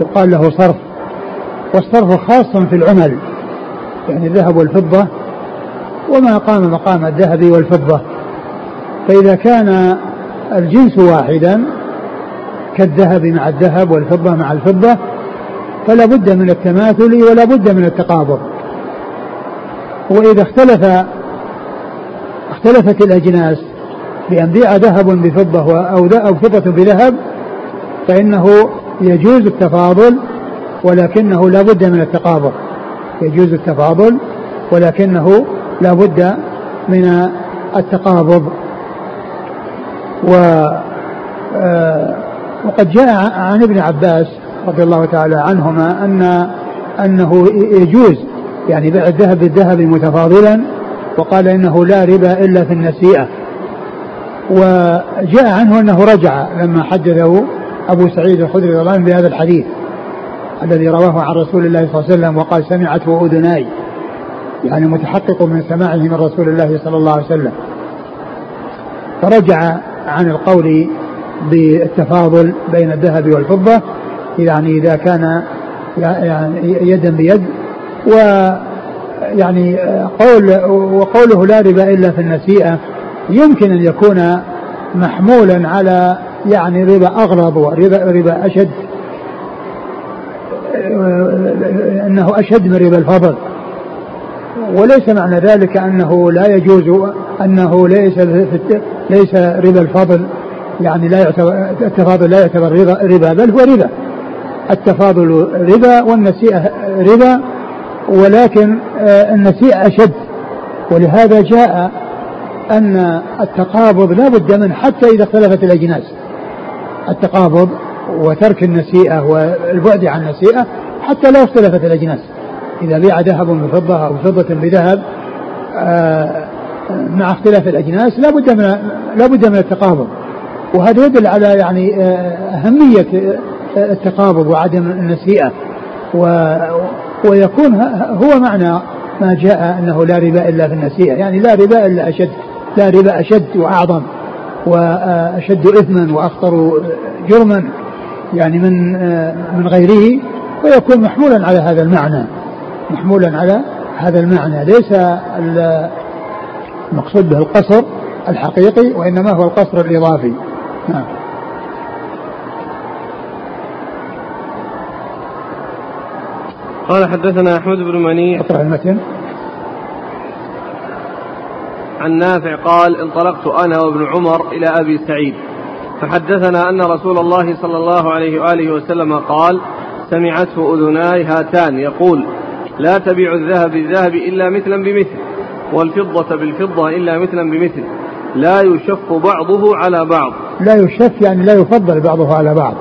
يقال له صرف. والصرف خاص في العمل يعني الذهب والفضة وما قام مقام الذهب والفضة. فإذا كان الجنس واحدا كالذهب مع الذهب والفضة مع الفضة فلا بد من التماثل ولا بد من التقابض. وإذا اختلف اختلفت الأجناس بأن بيع ذهب بفضة أو أو فضة بذهب فإنه يجوز التفاضل ولكنه لا بد من التقابض. يجوز التفاضل ولكنه لا بد من التقابض. و آه، وقد جاء عن ابن عباس رضي الله تعالى عنهما أن أنه يجوز يعني بيع الذهب بالذهب متفاضلا وقال إنه لا ربا إلا في النسيئة. وجاء عنه أنه رجع لما حدثه أبو سعيد الخدري رضي الله عنه بهذا الحديث الذي رواه عن رسول الله صلى الله عليه وسلم وقال سمعته أذناي. يعني متحقق من سماعه من رسول الله صلى الله عليه وسلم. فرجع عن القول بالتفاضل بين الذهب والفضة. يعني إذا كان يعني يدا بيد و يعني قول وقوله لا ربا إلا في النسيئة يمكن أن يكون محمولا على يعني ربا أغلظ وربا ربا أشد أنه أشد من ربا الفضل. وليس معنى ذلك أنه لا يجوز أنه ليس ليس ربا الفضل يعني لا يعتبر التفاضل لا يعتبر ربا بل هو ربا. التفاضل ربا والنسيئة ربا ولكن آه، النسيئة أشد. ولهذا جاء أن التقابض لا بد منه حتى إذا اختلفت الأجناس. التقابض وترك النسيئة والبعد عن النسيئة حتى لو اختلفت الأجناس. إذا بيع ذهب بفضة أو فضة بذهب آه، مع اختلاف الأجناس لا بد من لا بد من التقابض. وهذا يدل على يعني آه، أهمية التقابض وعدم النسيئة. ويكون هو معنى ما جاء أنه لا ربا إلا في النسيئة. يعني لا ربا إلا أشد. لا ربا أشد وأعظم وأشد إثما وأخطر جرما يعني من من غيره ويكون محمولا على هذا المعنى. محمولا على هذا المعنى. ليس المقصود به القصر الحقيقي وإنما هو القصر الإضافي. نعم. قال حدثنا أحمد بن منيع. اقرأ المتن. عن نافع قال انطلقت أنا وابن عمر إلى أبي سعيد. فحدثنا أن رسول الله صلى الله عليه وآله وسلم قال سمعته أذناي هاتان. يقول لا تبيع الذهب بالذهب إلا مثلا بمثل والفضة بالفضة إلا مثلا بمثل. لا يشف بعضه على بعض. لا يشف يعني لا يفضل بعضها على بعض.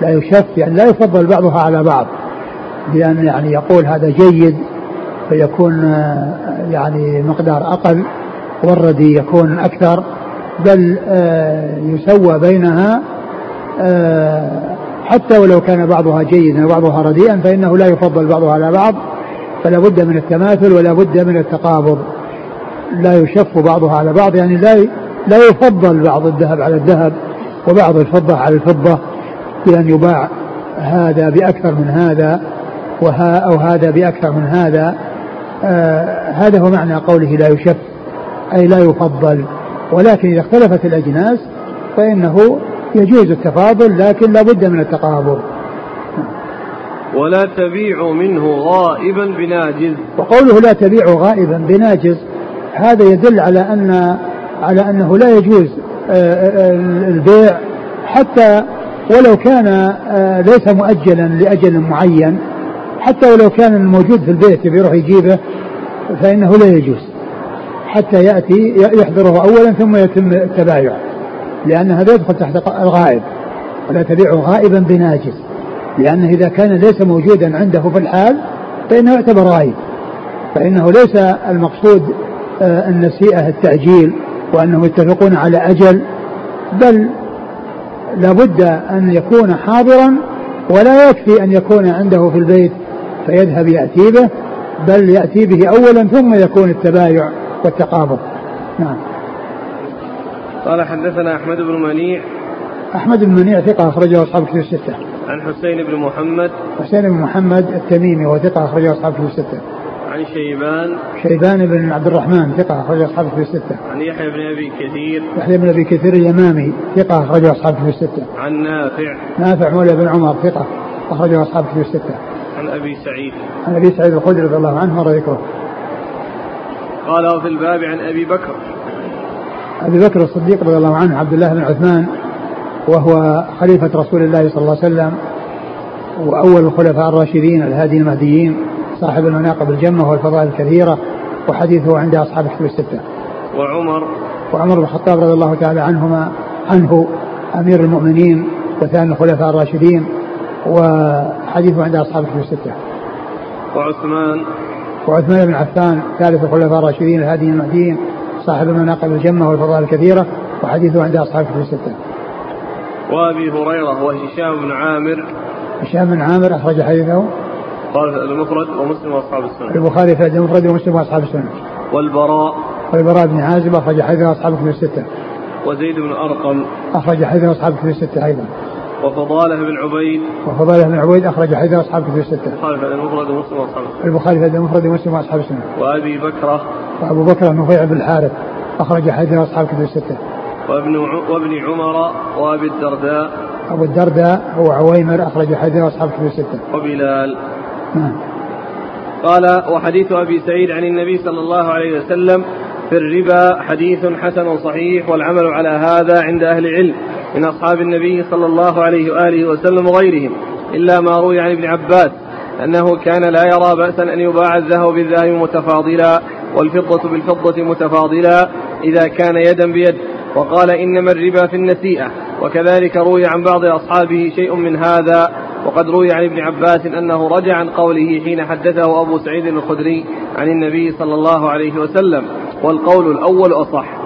لا يشف يعني لا يفضل بعضها على بعض. بأن يعني يقول هذا جيد فيكون آه، يعني مقدار أقل والردي يكون أكثر بل آه، يسوى بينها آه، حتى ولو كان بعضها جيدا وبعضها رديئا فإنه لا يفضل بعضها على بعض فلا بد من التماثل ولا بد من التقابض. لا يشف بعضها على بعض يعني لا لا يفضل بعض الذهب على الذهب وبعض الفضة على الفضة بأن يباع هذا بأكثر من هذا. وها أو هذا بأكثر من هذا آه هذا هو معنى قوله لا يشف أي لا يفضل. ولكن إذا اختلفت الأجناس فإنه يجوز التفاضل لكن لا بد من التقابل ولا تبيع منه غائبا بناجز. وقوله لا تبيع غائبا بناجز هذا يدل على أن على أنه لا يجوز آه، آه، البيع حتى ولو كان آه، ليس مؤجلا لأجل معين. حتى ولو كان الموجود في البيت يروح يجيبه فإنه لا يجوز. حتى يأتي يحضره أولا ثم يتم التبايع. لأن هذا يدخل تحت الغائب. ولا تبيع غائبا بناجز لأنه إذا كان ليس موجودا عنده في الحال فإنه يعتبر غائب. فإنه ليس المقصود آه، النسيئة التأجيل وأنهم يتفقون على أجل بل لابد أن يكون حاضرا ولا يكفي أن يكون عنده في البيت فيذهب يأتي به بل يأتي به أولا ثم يكون التبايع والتقابض. نعم. قال حدثنا أحمد بن منيع. أحمد بن منيع ثقة أخرجه أصحاب كتب الستة. عن حسين بن محمد. حسين بن محمد التميمي وثقة أخرجه أصحاب كتب الستة. عن شيبان. شيبان بن عبد الرحمن ثقة أخرج أصحاب كتب الستة. عن يحيى بن أبي كثير. يحيى بن أبي كثير اليمامي ثقة أخرج أصحاب كتب الستة. عن نافع. نافع مولى بن عمر ثقة أخرج أصحاب كتب الستة. عن أبي سعيد. عن أبي سعيد الخدري رضي الله عنه مر ذكره. قال في الباب عن أبي بكر. أبي بكر الصديق رضي الله عنه عبد الله بن عثمان وهو خليفة رسول الله صلى الله عليه وسلم وأول الخلفاء الراشدين الهادي المهديين صاحب المناقب الجمة والفضائل الكثيرة وحديثه عند أصحاب الكتب الستة. وعمر. وعمر بن الخطاب رضي الله تعالى عنهما عنه أمير المؤمنين وثاني الخلفاء الراشدين وحديثه عند أصحاب الكتب الستة وعثمان وعثمان بن عفان ثالث الخلفاء الراشدين الهادي المهديين صاحب المناقب الجمة والفضائل الكثيرة وحديثه عند أصحاب الكتب الستة وأبي هريرة وهشام بن عامر هشام بن عامر أخرج حديثه المفرد ومسلم وأصحاب السنة. البخاري في المفرد ومسلم وأصحاب السنة. والبراء والبراء بن عازب أخرج حديثه اصحاب الكتب الستة. وزيد بن أرقم أخرج حديثه اصحاب الكتب الستة أيضا. وفضاله بن عبيد وفضاله بن عبيد أخرج حديثه أصحاب الكتب الستة. البخاري في المفرد ومسلم السنة. البخاري في المفرد ومسلم وأصحاب السنة. وأبي بكرة وأبو بكر نفيع بن الحارث أخرج حديثه أصحاب الكتب الستة. وابن وابن عمر وأبي الدرداء أبو الدرداء هو عويمر أخرج حديثه أصحاب الكتب الستة. وبلال نعم. قال وحديث أبي سعيد عن النبي صلى الله عليه وسلم في الربا حديث حسن صحيح والعمل على هذا عند أهل العلم من أصحاب النبي صلى الله عليه وآله وسلم وغيرهم إلا ما روي عن ابن عباس أنه كان لا يرى بأسا أن يباع الذهب بالذهب متفاضلا والفضة بالفضة متفاضلا إذا كان يدا بيد. وقال إنما الربا في النسيئة وكذلك روي عن بعض أصحابه شيء من هذا. وقد روي عن ابن عباس أنه رجع عن قوله حين حدثه أبو سعيد الخدري عن النبي صلى الله عليه وسلم والقول الأول أصح.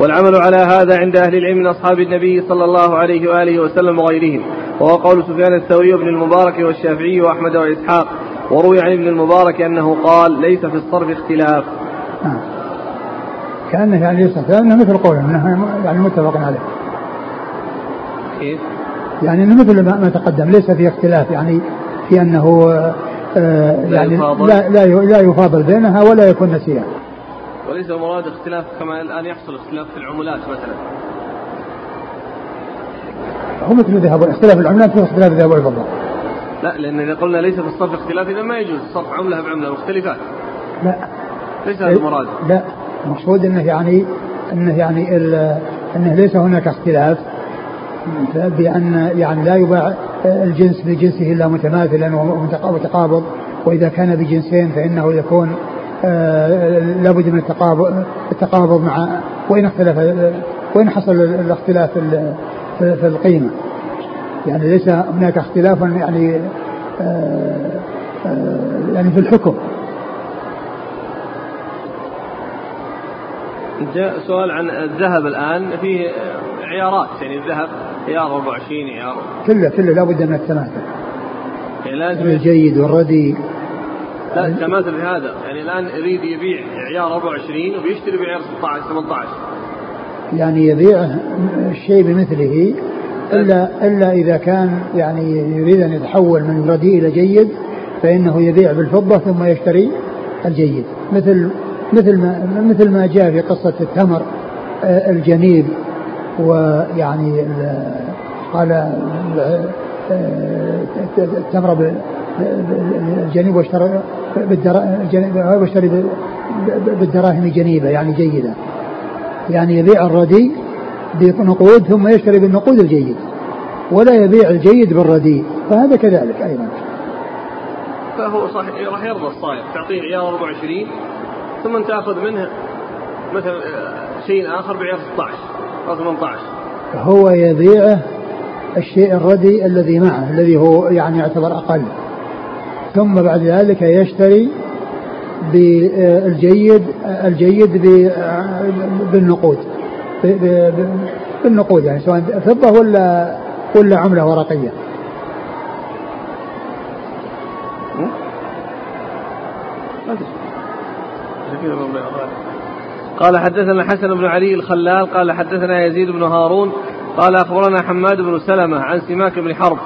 والعمل على هذا عند أهل العلم من أصحاب النبي صلى الله عليه وآله وسلم وغيرهم. وهو قول سفيان الثوري وابن المبارك والشافعي وأحمد وإسحاق. وروي عن ابن المبارك أنه قال ليس في الصرف اختلاف. كأنه يعني ليس كأنه مثل قوله يعني متفق عليه. كيف؟ يعني مثل ما تقدم ليس في اختلاف يعني في أنه آه يعني لا لا لا يفاضل بينها ولا يكون نسيئا. وليس المراد اختلاف كما الآن يحصل اختلاف في العملات مثلا. هو مثل ذهب اختلاف العملات في اختلاف الذهب والفضة. لا لأن إذا قلنا ليس في الصرف اختلاف إذا ما يجوز صرف عملة بعملة مختلفات. لا ليس هذا المراد. لا المقصود أنه يعني أنه يعني أنه ليس هناك اختلاف بأن يعني لا يباع الجنس بجنسه إلا متماثلا ومتقابض وإذا كان بجنسين فإنه يكون لابد من التقابض التقابض مع وإن اختلف وين حصل الاختلاف في في القيمة. يعني ليس هناك اختلاف يعني آه، آه، يعني في الحكم. جاء سؤال عن الذهب الآن. فيه عيارات يعني الذهب عيار 24 عيار كله كله لابد من التماثل يعني لازم الجيد والردي لا التماثل في هذا. يعني الآن يريد يبيع عيار 24 وبيشتري بعيار 16 18 يعني يبيع الشيء بمثله إلا إلا إذا كان يعني يريد أن يتحول من رديء إلى جيد فإنه يبيع بالفضة ثم يشتري الجيد. مثل مثل ما مثل ما جاء في قصة التمر آه، الجنيب ويعني قال آه، التمر الجنيب واشترى واشتري بالدراهم جنيبة يعني جيدة. يعني يبيع الردي بنقود ثم يشتري بالنقود الجيد. ولا يبيع الجيد بالرديء. فهذا كذلك أيضا. فهو صحيح راح يرضى الصايغ. تعطيه عيار 24 ثم تأخذ منه مثلا آه، شيء آخر بعيار 16 أو 18 هو يبيعه الشيء الردي الذي معه الذي هو يعني يعتبر أقل. ثم بعد ذلك يشتري بالجيد الجيد بالنقود. بالنقود يعني سواء فضة ولا ولا عملة ورقية. قال حدثنا الحسن بن علي الخلال قال حدثنا يزيد بن هارون قال أخبرنا حماد بن سلمة عن سماك بن حرب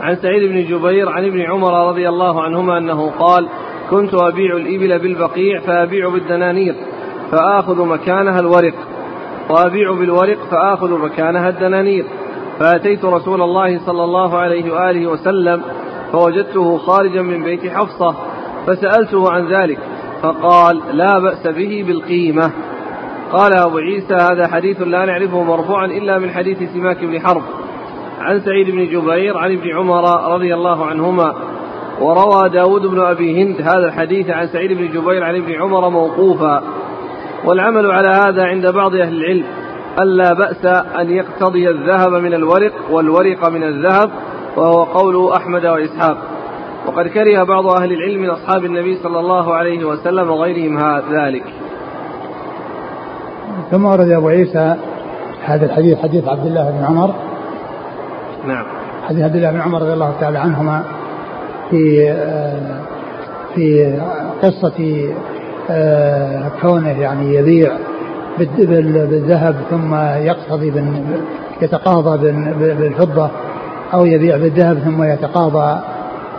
عن سعيد بن جبير عن ابن عمر رضي الله عنهما أنه قال كنت أبيع الإبل بالبقيع فأبيع بالدنانير فآخذ مكانها الورق وأبيع بالورق فآخذ مكانها الدنانير. فأتيت رسول الله صلى الله عليه وآله وسلم فوجدته خارجا من بيت حفصة فسألته عن ذلك فقال لا بأس به بالقيمة. قال أبو عيسى هذا حديث لا نعرفه مرفوعا إلا من حديث سماك بن حرب. عن سعيد بن جبير عن ابن عمر رضي الله عنهما وروى داود بن أبي هند هذا الحديث عن سعيد بن جبير عن ابن عمر موقوفا. والعمل على هذا عند بعض أهل العلم ألا بأس أن يقتضي الذهب من الورق والورق من الذهب وهو قول أحمد وإسحاق. وقد كره بعض أهل العلم من أصحاب النبي صلى الله عليه وسلم وغيرهم ذلك. ثم ورد أبو عيسى هذا الحديث حديث عبد الله بن عمر نعم. حديث عبد الله بن عمر رضي الله تعالى عنهما في آه، في قصة آه، كونه يعني يبيع بالذهب ثم يقتضي يتقاضى بالفضة أو يبيع بالذهب ثم يتقاضى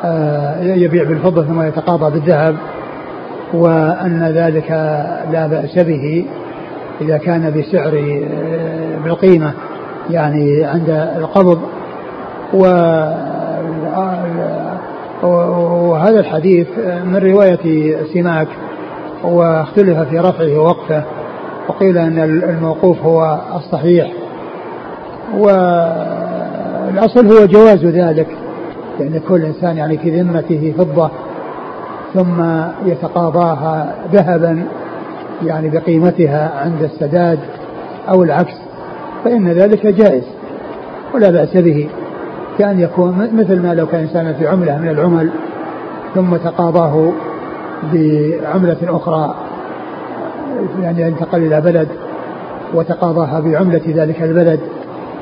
آه، يبيع بالفضة ثم يتقاضى بالذهب وأن ذلك لا بأس به إذا كان بسعر بالقيمة يعني عند القبض. وهذا الحديث من رواية سماك واختلف في رفعه ووقفه وقيل أن الموقوف هو الصحيح. والأصل هو جواز ذلك يعني كل إنسان يعني في ذمته فضة ثم يتقاضاها ذهبا يعني بقيمتها عند السداد أو العكس فإن ذلك جائز ولا بأس به. كأن يكون مثل ما لو كان إنسانا في عملة من العمل ثم تقاضاه بعملة أخرى يعني انتقل إلى بلد وتقاضاها بعملة ذلك البلد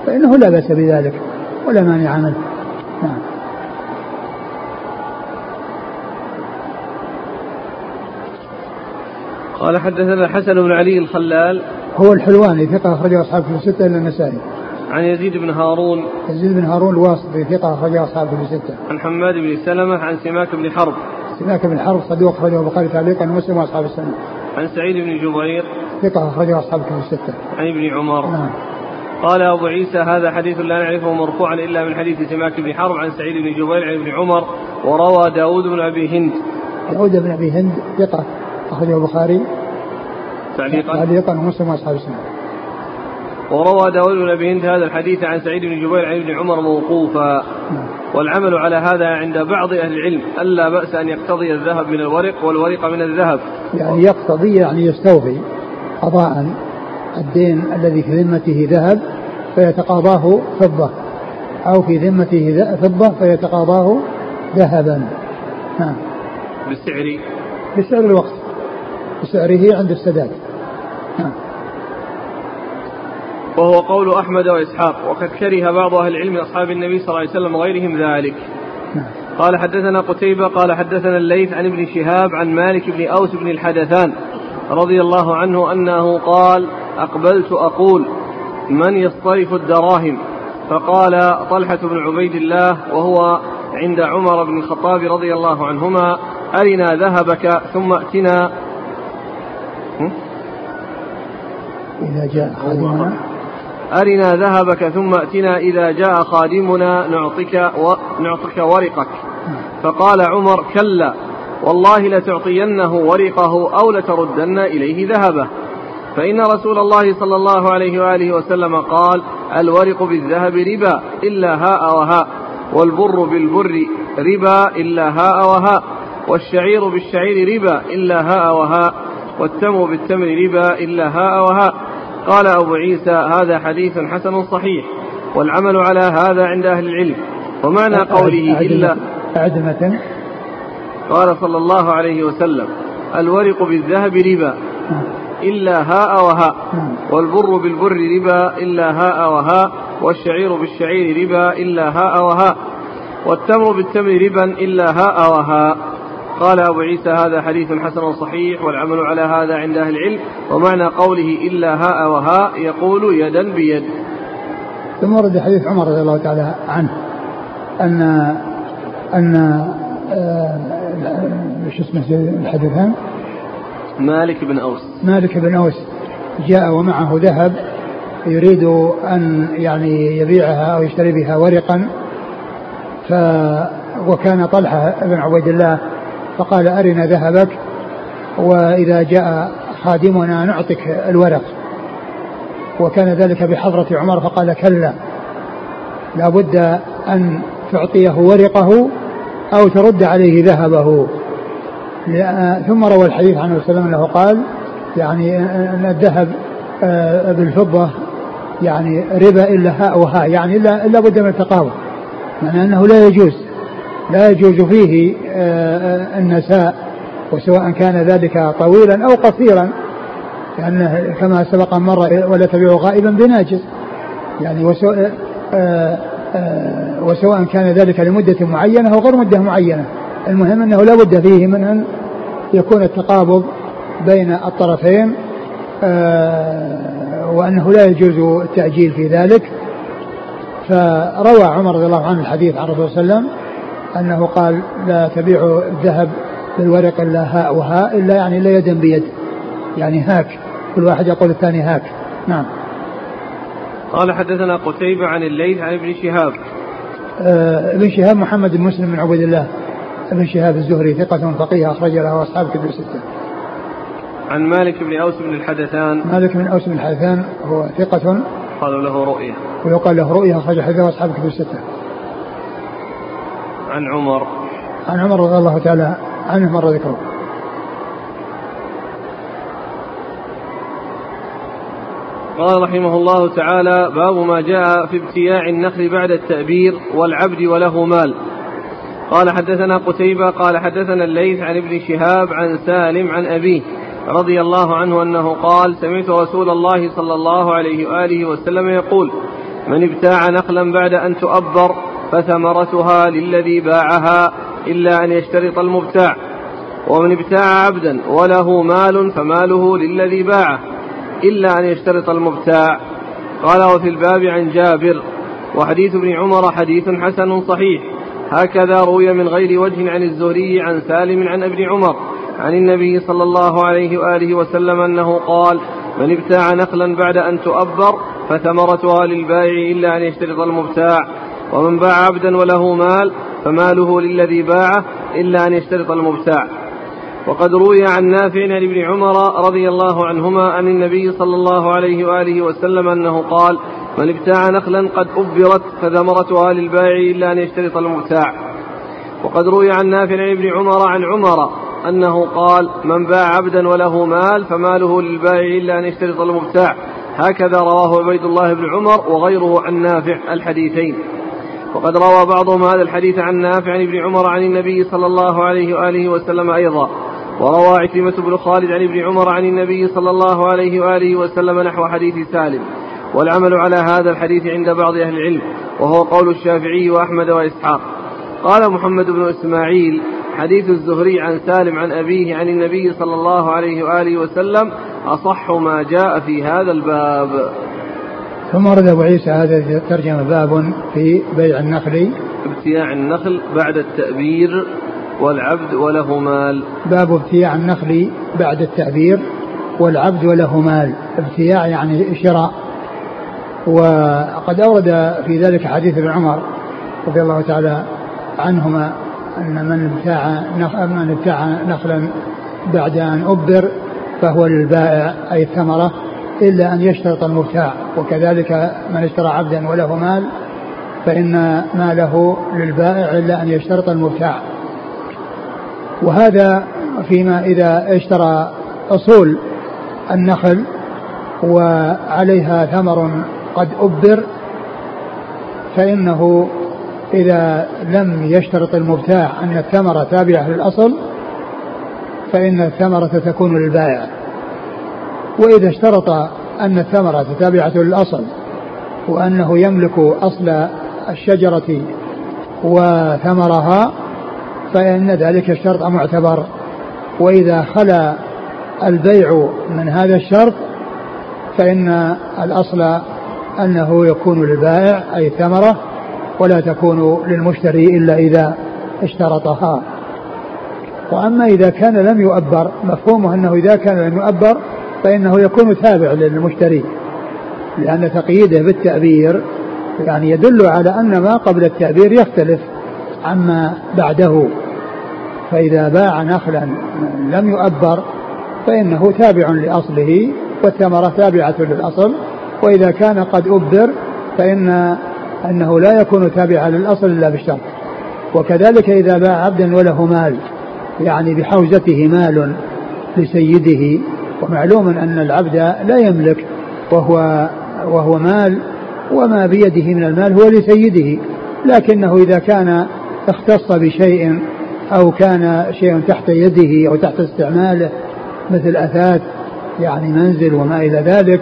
فإنه لا بأس بذلك ولا مانع منه. نعم. قال حدثنا الحسن بن علي الخلال. هو الحلواني ثقة أخرجه أصحاب في الستة إلا النسائي. عن يزيد بن هارون. يزيد بن هارون الواسطي ثقة أخرجه أصحاب في الستة. عن حماد بن سلمة عن سماك بن حرب. سماك بن حرب صدوق أخرجه البخاري تعليقا ومسلم وأصحاب السنة. عن سعيد بن جبير. ثقة أخرجه أصحاب في الستة. عن ابن عمر. نعم. قال أبو عيسى هذا حديث لا نعرفه مرفوعا إلا من حديث سماك بن حرب عن سعيد بن جبير عن ابن عمر وروى داود بن أبي هند. داود بن أبي هند ثقة أخرجه البخاري. تعليقا. تعليقا ومسلم وأصحاب السنة. وروى داود بن أبي هند هذا الحديث عن سعيد بن جبير عن ابن عمر موقوفا. والعمل على هذا عند بعض أهل العلم ألا بأس أن يقتضي الذهب من الورق والورق من الذهب. يعني يقتضي يعني يستوفي قضاء الدين الذي في ذمته ذهب فيتقاضاه فضة أو في ذمته فضة فيتقاضاه ذهبا. نعم بسعر بسعر الوقت بسعره عند السداد. نعم وهو قول أحمد وإسحاق وقد كره بعض أهل العلم أصحاب النبي صلى الله عليه وسلم وغيرهم ذلك. نعم. قال حدثنا قتيبة قال حدثنا الليث عن ابن شهاب عن مالك بن أوس بن الحدثان رضي الله عنه أنه قال أقبلت أقول من يصطرف الدراهم؟ فقال طلحة بن عبيد الله وهو عند عمر بن الخطاب رضي الله عنهما أرنا ذهبك ثم ائتنا إذا جاء خادمنا أرنا ذهبك ثم ائتنا إذا جاء خادمنا نعطيك نعطيك ورقك. فقال عمر كلا والله لتعطينه ورقه أو لتردن إليه ذهبه. فإن رسول الله صلى الله عليه وآله وسلم قال الورق بالذهب ربا إلا هاء وهاء والبر بالبر ربا إلا هاء وهاء والشعير بالشعير ربا إلا هاء وهاء والتمر بالتمر ربا إلا هاء وهاء قال أبو عيسى هذا حديث حسن صحيح والعمل على هذا عند أهل العلم. ومعنى قوله إلا أعد قال صلى الله عليه وسلم الورق بالذهب ربا إلا هاء وهاء والبر بالبر ربا إلا هاء وهاء والشعير بالشعير ربا إلا هاء وهاء والتمر بالتمر ربا إلا هاء وهاء. قال أبو عيسى هذا حديث حسن صحيح والعمل على هذا عند أهل العلم ومعنى قوله إلا هاء وهاء يقول يدا بيد. ثم ورد حديث عمر رضي الله تعالى عنه أن أن آه، شو اسمه الحديثان؟ مالك بن أوس. مالك بن أوس جاء ومعه ذهب يريد أن يعني يبيعها أو يشتري بها ورقا ف وكان طلحة بن عبيد الله فقال أرنا ذهبك وإذا جاء خادمنا نعطيك الورق. وكان ذلك بحضرة عمر فقال كلا لا بد أن تعطيه ورقه أو ترد عليه ذهبه. ثم روى الحديث عنه وسلم أنه قال يعني أن الذهب آه، بالفضة يعني ربا إلا هاء وهاء يعني إلا, إلا بد من التقاوى يعني أنه لا يجوز. لا يجوز فيه آه، آه، النساء وسواء كان ذلك طويلا أو قصيرا لأنه كما سبق مرة ولا تبيع غائبا بناجز يعني وسواء وسواء كان ذلك لمدة معينة أو غير مدة معينة. المهم أنه لا بد فيه من أن يكون التقابض بين الطرفين آه، وأنه لا يجوز التأجيل في ذلك. فروى عمر رضي الله عنه الحديث عن الرسول صلى الله عليه وسلم أنه قال لا تبيع الذهب بالورق إلا هاء وهاء إلا يعني لا يدا بيد. يعني هاك. كل واحد يقول الثاني هاك. نعم. قال حدثنا قتيبة عن الليث عن ابن شهاب. آه ابن شهاب محمد بن مسلم بن عبيد الله. ابن شهاب الزهري ثقة فقيه أخرج له أصحاب كتب الستة. عن مالك بن أوس بن الحدثان. مالك بن أوس بن الحدثان هو ثقة. قالوا له رؤية. ويقال له رؤية أخرج حديثه أصحاب كتب الستة. عن عمر عن عمر رضي الله تعالى عنه مر ذكره. قال رحمه الله تعالى باب ما جاء في ابتياع النخل بعد التأبير والعبد وله مال قال حدثنا قتيبة قال حدثنا الليث عن ابن شهاب عن سالم عن أبيه رضي الله عنه أنه قال سمعت رسول الله صلى الله عليه وآله وسلم يقول من ابتاع نخلا بعد أن تؤبر فثمرتها للذي باعها إلا أن يشترط المبتاع ومن ابتاع عبدا وله مال فماله للذي باعه إلا أن يشترط المبتاع. قال وفي الباب عن جابر وحديث ابن عمر حديث حسن صحيح. هكذا روي من غير وجه عن الزهري عن سالم عن ابن عمر عن النبي صلى الله عليه وآله وسلم أنه قال من ابتاع نخلا بعد أن تؤبر فثمرتها للبائع إلا أن يشترط المبتاع. ومن باع عبدا وله مال فماله للذي باعه إلا أن يشترط المبتاع. وقد روي عن نافع عن ابن عمر رضي الله عنهما عن النبي صلى الله عليه وآله وسلم أنه قال من ابتاع نخلا قد أبرت فثمرتها للبائع إلا أن يشترط المبتاع. وقد روي عن نافع عن ابن عمر عن عمر أنه قال من باع عبدا وله مال فماله للبائع إلا أن يشترط المبتاع. هكذا رواه عبيد الله بن عمر وغيره عن نافع الحديثين. وقد روى بعضهم هذا الحديث عن نافع عن ابن عمر عن النبي صلى الله عليه وآله وسلم أيضا. وروى عكرمة بن خالد عن ابن عمر عن النبي صلى الله عليه وآله وسلم نحو حديث سالم. والعمل على هذا الحديث عند بعض أهل العلم وهو قول الشافعي وأحمد وإسحاق. قال محمد بن إسماعيل حديث الزهري عن سالم عن أبيه عن النبي صلى الله عليه وآله وسلم أصح ما جاء في هذا الباب. ثم ورد أبو عيسى هذا الترجمة باب في بيع النخل. ابتياع النخل بعد التأبير والعبد وله مال. باب ابتياع النخل بعد التأبير والعبد وله مال. ابتياع يعني شراء. وقد أورد في ذلك حديث ابن عمر رضي الله تعالى عنهما أن من ابتاع من ابتاع نخلا بعد أن أبر فهو للبائع أي الثمرة. إلا أن يشترط المبتاع وكذلك من اشترى عبدا وله مال فإن ماله للبائع إلا أن يشترط المبتاع. وهذا فيما إذا اشترى أصول النخل وعليها ثمر قد أبر فإنه إذا لم يشترط المبتاع أن الثمرة تابعة للأصل فإن الثمرة تكون للبائع. وإذا اشترط أن الثمرة تابعة للأصل وأنه يملك أصل الشجرة وثمرها فإن ذلك الشرط معتبر. وإذا خلا البيع من هذا الشرط فإن الأصل أنه يكون للبائع أي الثمرة ولا تكون للمشتري إلا إذا اشترطها. وأما إذا كان لم يؤبر مفهومه أنه إذا كان لم يؤبر فإنه يكون تابع للمشتري لأن تقييده بالتأبير يعني يدل على أن ما قبل التأبير يختلف عما بعده. فإذا باع نخلا لم يؤبر فإنه تابع لأصله والثمرة تابعة للأصل وإذا كان قد أبر فإن أنه لا يكون تابعا للأصل إلا بالشرط. وكذلك إذا باع عبدا وله مال يعني بحوزته مال لسيده ومعلوم أن العبد لا يملك وهو وهو مال وما بيده من المال هو لسيده لكنه إذا كان اختص بشيء أو كان شيء تحت يده أو تحت استعماله مثل أثاث يعني منزل وما إلى ذلك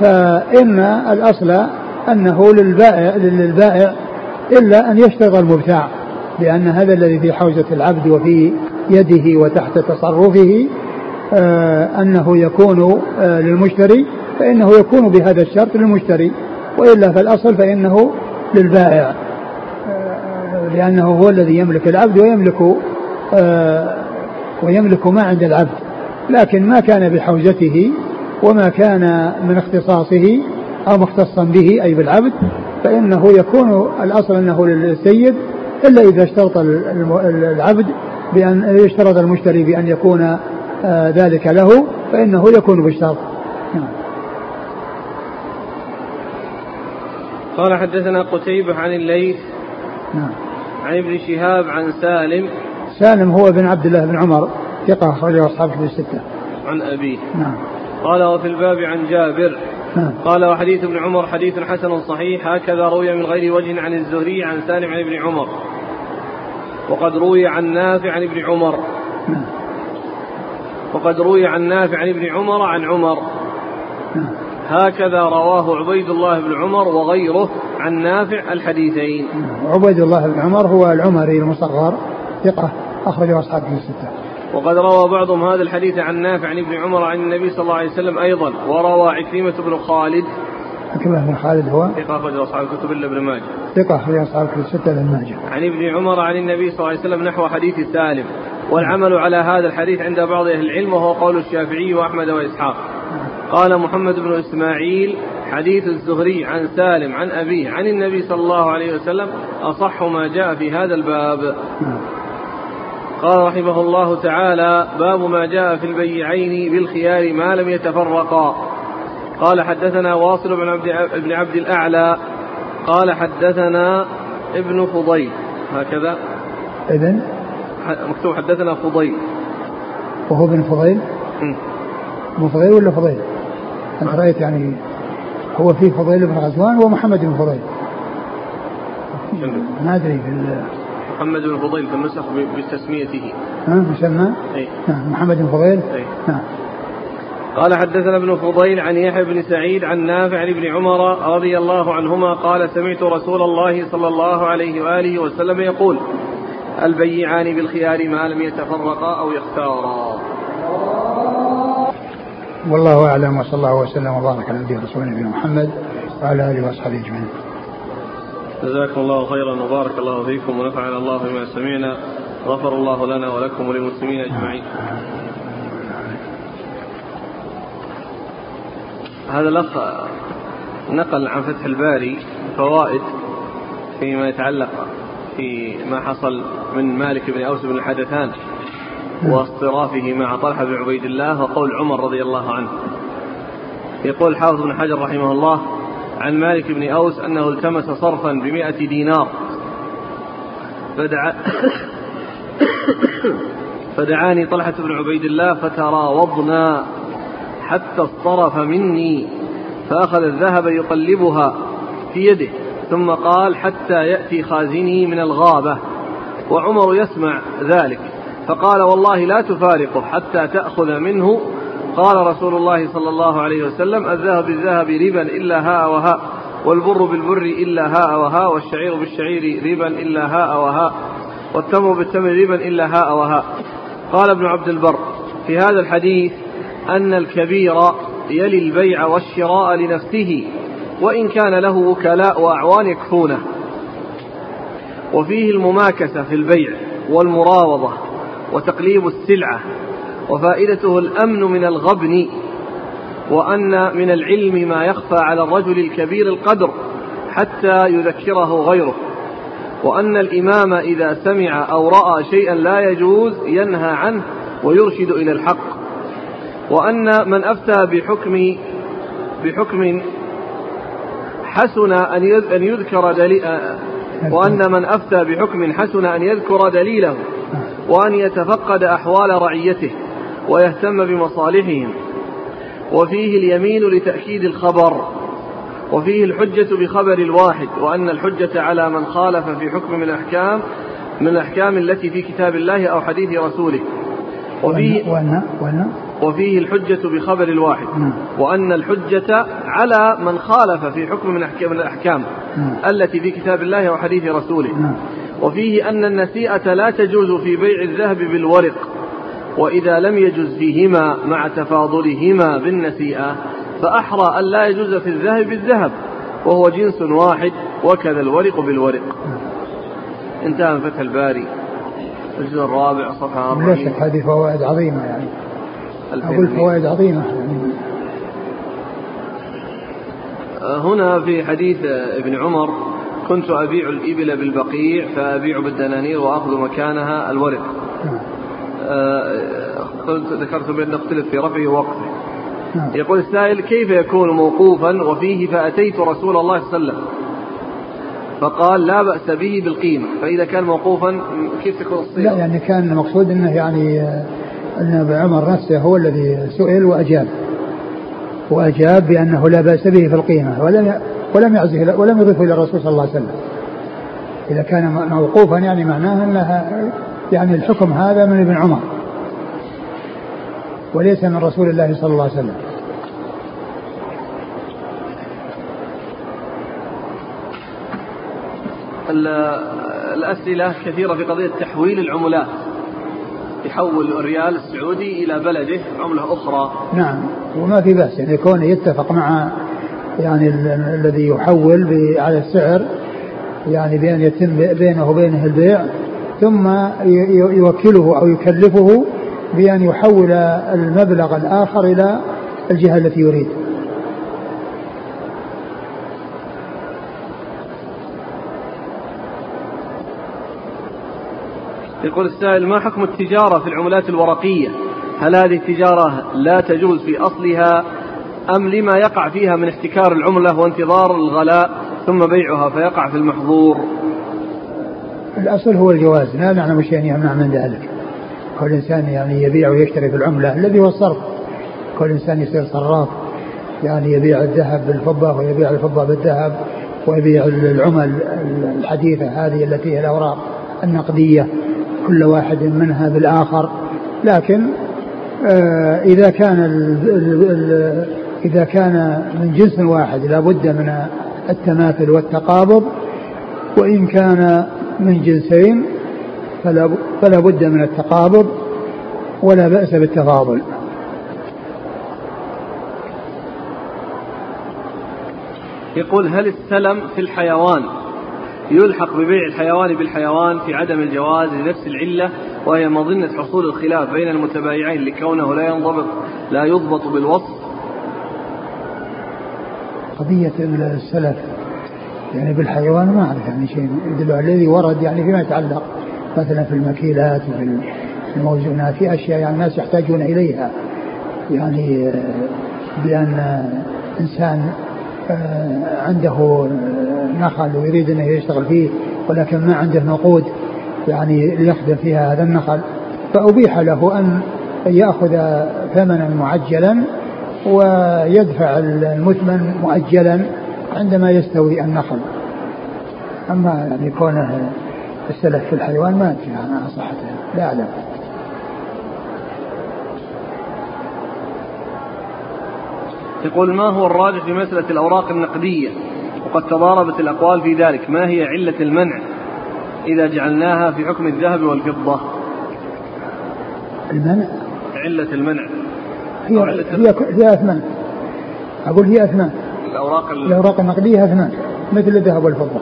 فإن الأصل أنه للبائع للبائع إلا أن يشترط المبتاع لأن هذا الذي في حوزة العبد وفي يده وتحت تصرفه أنه يكون آه للمشتري فإنه يكون بهذا الشرط للمشتري. وإلا فالأصل فإنه للبائع. آه لأنه هو الذي يملك العبد ويملك آه، ويملك ما عند العبد. لكن ما كان بحوزته وما كان من اختصاصه أو مختصا به أي بالعبد فإنه يكون الأصل أنه للسيد إلا إذا اشترط العبد بأن يشترط المشتري بأن يكون آه، ذلك له فإنه يكون بالشرط نعم. قال حدثنا قتيبة عن الليث نعم. عن ابن شهاب عن سالم. سالم هو بن عبد الله بن عمر ثقة أخرجه أصحاب في الستة. عن أبيه. نعم. قال وفي الباب عن جابر. نعم. قال وحديث ابن عمر حديث حسن صحيح هكذا روي من غير وجه عن الزهري عن سالم عن ابن عمر. وقد روي عن نافع عن ابن عمر. نعم. وقد روي عن نافع عن ابن عمر عن عمر. هكذا رواه عبيد الله بن عمر وغيره عن نافع الحديثين. عبيد الله بن عمر هو العمري المصغر ثقة أخرجه أصحاب الستة. وقد روى بعضهم هذا الحديث عن نافع عن ابن عمر عن النبي صلى الله عليه وسلم أيضا وروى عكرمة بن خالد. عكرمة بن خالد هو؟ ثقة أخرج أصحاب الكتب إلا ابن ماجه. ثقة أخرج أصحاب الكتب الستة ابن ماجه. عن ابن عمر عن النبي صلى الله عليه وسلم نحو حديث سالم والعمل على هذا الحديث عند بعض أهل العلم وهو قول الشافعي وأحمد وإسحاق. قال محمد بن إسماعيل حديث الزهري عن سالم عن أبيه عن النبي صلى الله عليه وسلم أصح ما جاء في هذا الباب. قال رحمه الله تعالى باب ما جاء في البيعين بالخيار ما لم يتفرقا. قال حدثنا واصل بن عبد, بن عبد الأعلى. قال حدثنا ابن فضيل. هكذا. إذن مكتوب حدثنا فضيل. وهو ابن فضيل؟ ابن فضيل ولا فضيل؟ أنت رأيت يعني هو في فضيل بن غزوان ومحمد بن فضيل. ما أدري في محمد بن فضيل في النسخ بتسميته. ها مسمى؟ اي نعم محمد بن فضيل؟ اي نعم قال حدثنا ابن فضيل عن يحيى بن سعيد عن نافع عن ابن عمر رضي الله عنهما قال سمعت رسول الله صلى الله عليه وآله وسلم يقول البيعان بالخيار ما لم يتفرقا أو يختارا. والله أعلم وصلى الله وسلم وبارك على نبينا رسول نبينا محمد وعلى آله وأصحابه أجمعين. جزاكم الله خيرا وبارك الله فيكم ونفعنا الله بما سمعنا غفر الله لنا ولكم وللمسلمين أجمعين. هذا الأخ نقل عن فتح الباري فوائد فيما يتعلق في ما حصل من مالك بن أوس بن الحدثان واصطرافه مع طلحة بن عبيد الله وقول عمر رضي الله عنه. يقول حافظ بن حجر رحمه الله عن مالك بن أوس أنه التمس صرفا بمئة دينار. فدعا فدعاني طلحة بن عبيد الله فتراوضنا حتى اصطرف مني فأخذ الذهب يقلبها في يده. ثم قال حتى يأتي خازني من الغابة. وعمر يسمع ذلك فقال والله لا تفارقه حتى تأخذ منه. قال رسول الله صلى الله عليه وسلم الذهب بالذهب ربا إلا هاء وهاء والبر بالبر إلا هاء وهاء والشعير بالشعير ربا إلا هاء وهاء والتمر بالتمر ربا إلا هاء وهاء قال ابن عبد البر في هذا الحديث أن الكبير يلي البيع والشراء لنفسه. وإن كان له وكلاء وأعوان يكفونه. وفيه المماكسة في البيع والمراوضة وتقليب السلعة وفائدته الأمن من الغبن وأن من العلم ما يخفى على الرجل الكبير القدر حتى يذكره غيره. وأن الإمام إذا سمع أو رأى شيئا لا يجوز ينهى عنه ويرشد إلى الحق. وأن من أفتى بحكم بحكم حسن أن يذكر دليل وأن من أفتى بحكم حسن أن يذكر دليله وأن يتفقد أحوال رعيته ويهتم بمصالحهم. وفيه اليمين لتأكيد الخبر وفيه الحجة بخبر الواحد وأن الحجة على من خالف في حكم من الأحكام من الأحكام التي في كتاب الله أو حديث رسوله. وفيه وأن وأن وفيه الحجة بخبر الواحد. وأن الحجة على من خالف في حكم من أحكام, من الأحكام. التي في كتاب الله وحديث رسوله. وفيه أن النسيئة لا تجوز في بيع الذهب بالورق وإذا لم يجز فيهما مع تفاضلهما بالنسيئة فأحرى أن لا يجوز في الذهب بالذهب وهو جنس واحد وكذا الورق بالورق انتهى من فتح الباري الجزء الرابع صفحة 40 لا شك هذه فوائد عظيمة يعني أقول فوائد عظيمة يعني هنا في حديث ابن عمر كنت أبيع الإبل بالبقيع فأبيع بالدنانير وأخذ مكانها الورق نعم. قلت ذكرت بأن نختلف في رفعه ووقفه نعم. يقول السائل كيف يكون موقوفا وفيه فأتيت رسول الله صلى الله عليه وسلم فقال لا بأس به بالقيمة فإذا كان موقوفا كيف تكون الصيغة؟ لا يعني كان المقصود أنه يعني أن عمر نفسه هو الذي سئل وأجاب. وأجاب بأنه لا بأس به في القيمة ولم ولم يعزه ولم يضفه إلى الرسول صلى الله عليه وسلم. إذا كان موقوفا يعني معناه أنها يعني الحكم هذا من ابن عمر. وليس من رسول الله صلى الله عليه وسلم. الأسئلة كثيرة في قضية تحويل العملات. يحول الريال السعودي إلى بلده عملة أخرى. نعم وما في بأس يعني كونه يتفق مع يعني الذي يحول على السعر يعني بأن يتم بينه وبينه البيع ثم يوكله أو يكلفه بأن يحول المبلغ الآخر إلى الجهة التي يريد. يقول السائل ما حكم التجارة في العملات الورقية؟ هل هذه التجارة لا تجوز في أصلها أم لما يقع فيها من احتكار العملة وانتظار الغلاء ثم بيعها فيقع في المحظور؟ الأصل هو الجواز لا نعلم شيئا يمنع من ذلك. كل إنسان يعني يبيع ويشتري في العملة الذي هو الصرف. كل إنسان يصير صراف يعني يبيع الذهب بالفضة ويبيع الفضة بالذهب ويبيع العمل الحديثة هذه التي هي الأوراق النقدية. كل واحد منها بالآخر لكن آه، إذا كان إذا كان من جنس واحد لابد من التماثل والتقابض وإن كان من جنسين فلا بد من التقابض ولا بأس بالتفاضل. يقول هل السلم في الحيوان يلحق ببيع الحيوان بالحيوان في عدم الجواز لنفس العلة وهي مظنة حصول الخلاف بين المتبايعين لكونه لا ينضبط لا يضبط بالوصف. قضية السلف يعني بالحيوان ما أعرف يعني شيء يدل الذي ورد يعني فيما يتعلق مثلا في المكيلات وفي الموزونات في أشياء يعني الناس يحتاجون إليها. يعني بأن إنسان آه، عنده نخل ويريد أنه يشتغل فيه ولكن ما عنده نقود يعني ليخدم فيها هذا النخل. فأبيح له أن يأخذ ثمنا معجلا ويدفع المثمن مؤجلا عندما يستوي النخل. أما يعني كونه السلف في الحيوان ما أدري عن صحته لا أعلم. يقول ما هو الراجح في مسألة الأوراق النقدية؟ وقد تضاربت الأقوال في ذلك. ما هي علة المنع إذا جعلناها في حكم الذهب والفضة؟ المنع؟ علة المنع. هي هي هي أثمان أقول هي أثمان الأوراق الأوراق النقدية أثمان مثل الذهب والفضة.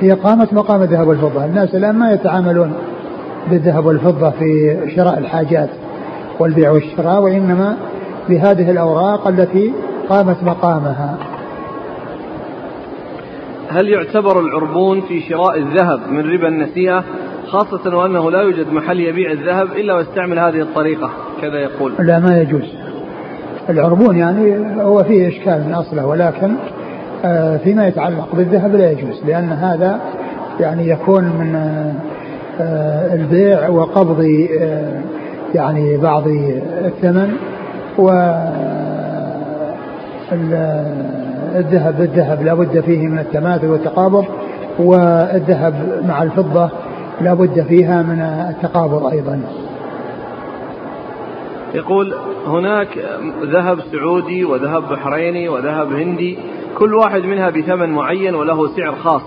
هي قامت مقام الذهب والفضة. الناس الآن ما يتعاملون بالذهب والفضة في شراء الحاجات والبيع والشراء وإنما بهذه الأوراق التي قامت مقامها. هل يعتبر العربون في شراء الذهب من ربا النسيئة خاصة وأنه لا يوجد محل يبيع الذهب إلا واستعمل هذه الطريقة؟ كذا يقول. لا ما يجوز. العربون يعني هو فيه إشكال من أصله ولكن آه، فيما يتعلق بالذهب لا يجوز لأن هذا يعني يكون من آه، البيع وقبض آه، يعني بعض الثمن و الذهب بالذهب لا بد فيه من التماثل والتقابض والذهب مع الفضة لا بد فيها من التقابض أيضا. يقول هناك ذهب سعودي وذهب بحريني وذهب هندي كل واحد منها بثمن معين وله سعر خاص.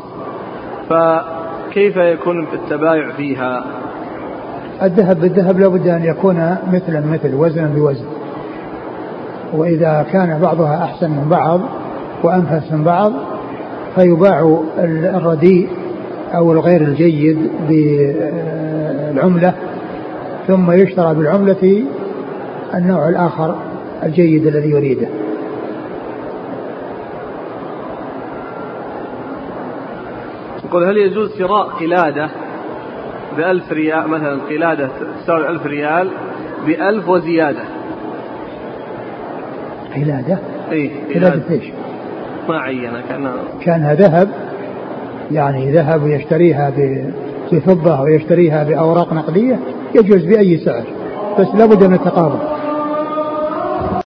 فكيف يكون التبايع فيها؟ الذهب بالذهب لابد أن يكون مثلا مثل وزنا بوزن. وإذا كان بعضها أحسن من بعض وأنفس من بعض فيباع الرديء أو الغير الجيد بالعملة ثم يشترى بالعملة النوع الآخر الجيد الذي يريده. يقول هل يجوز شراء قلادة بألف ريال مثلا قلادة تساوي ألف ريال بألف وزيادة؟ قلادة إيه قلادة إيش؟ ما عينها كان كانها ذهب يعني ذهب ويشتريها بفضة ويشتريها بأوراق نقدية يجوز بأي سعر بس لابد من التقابل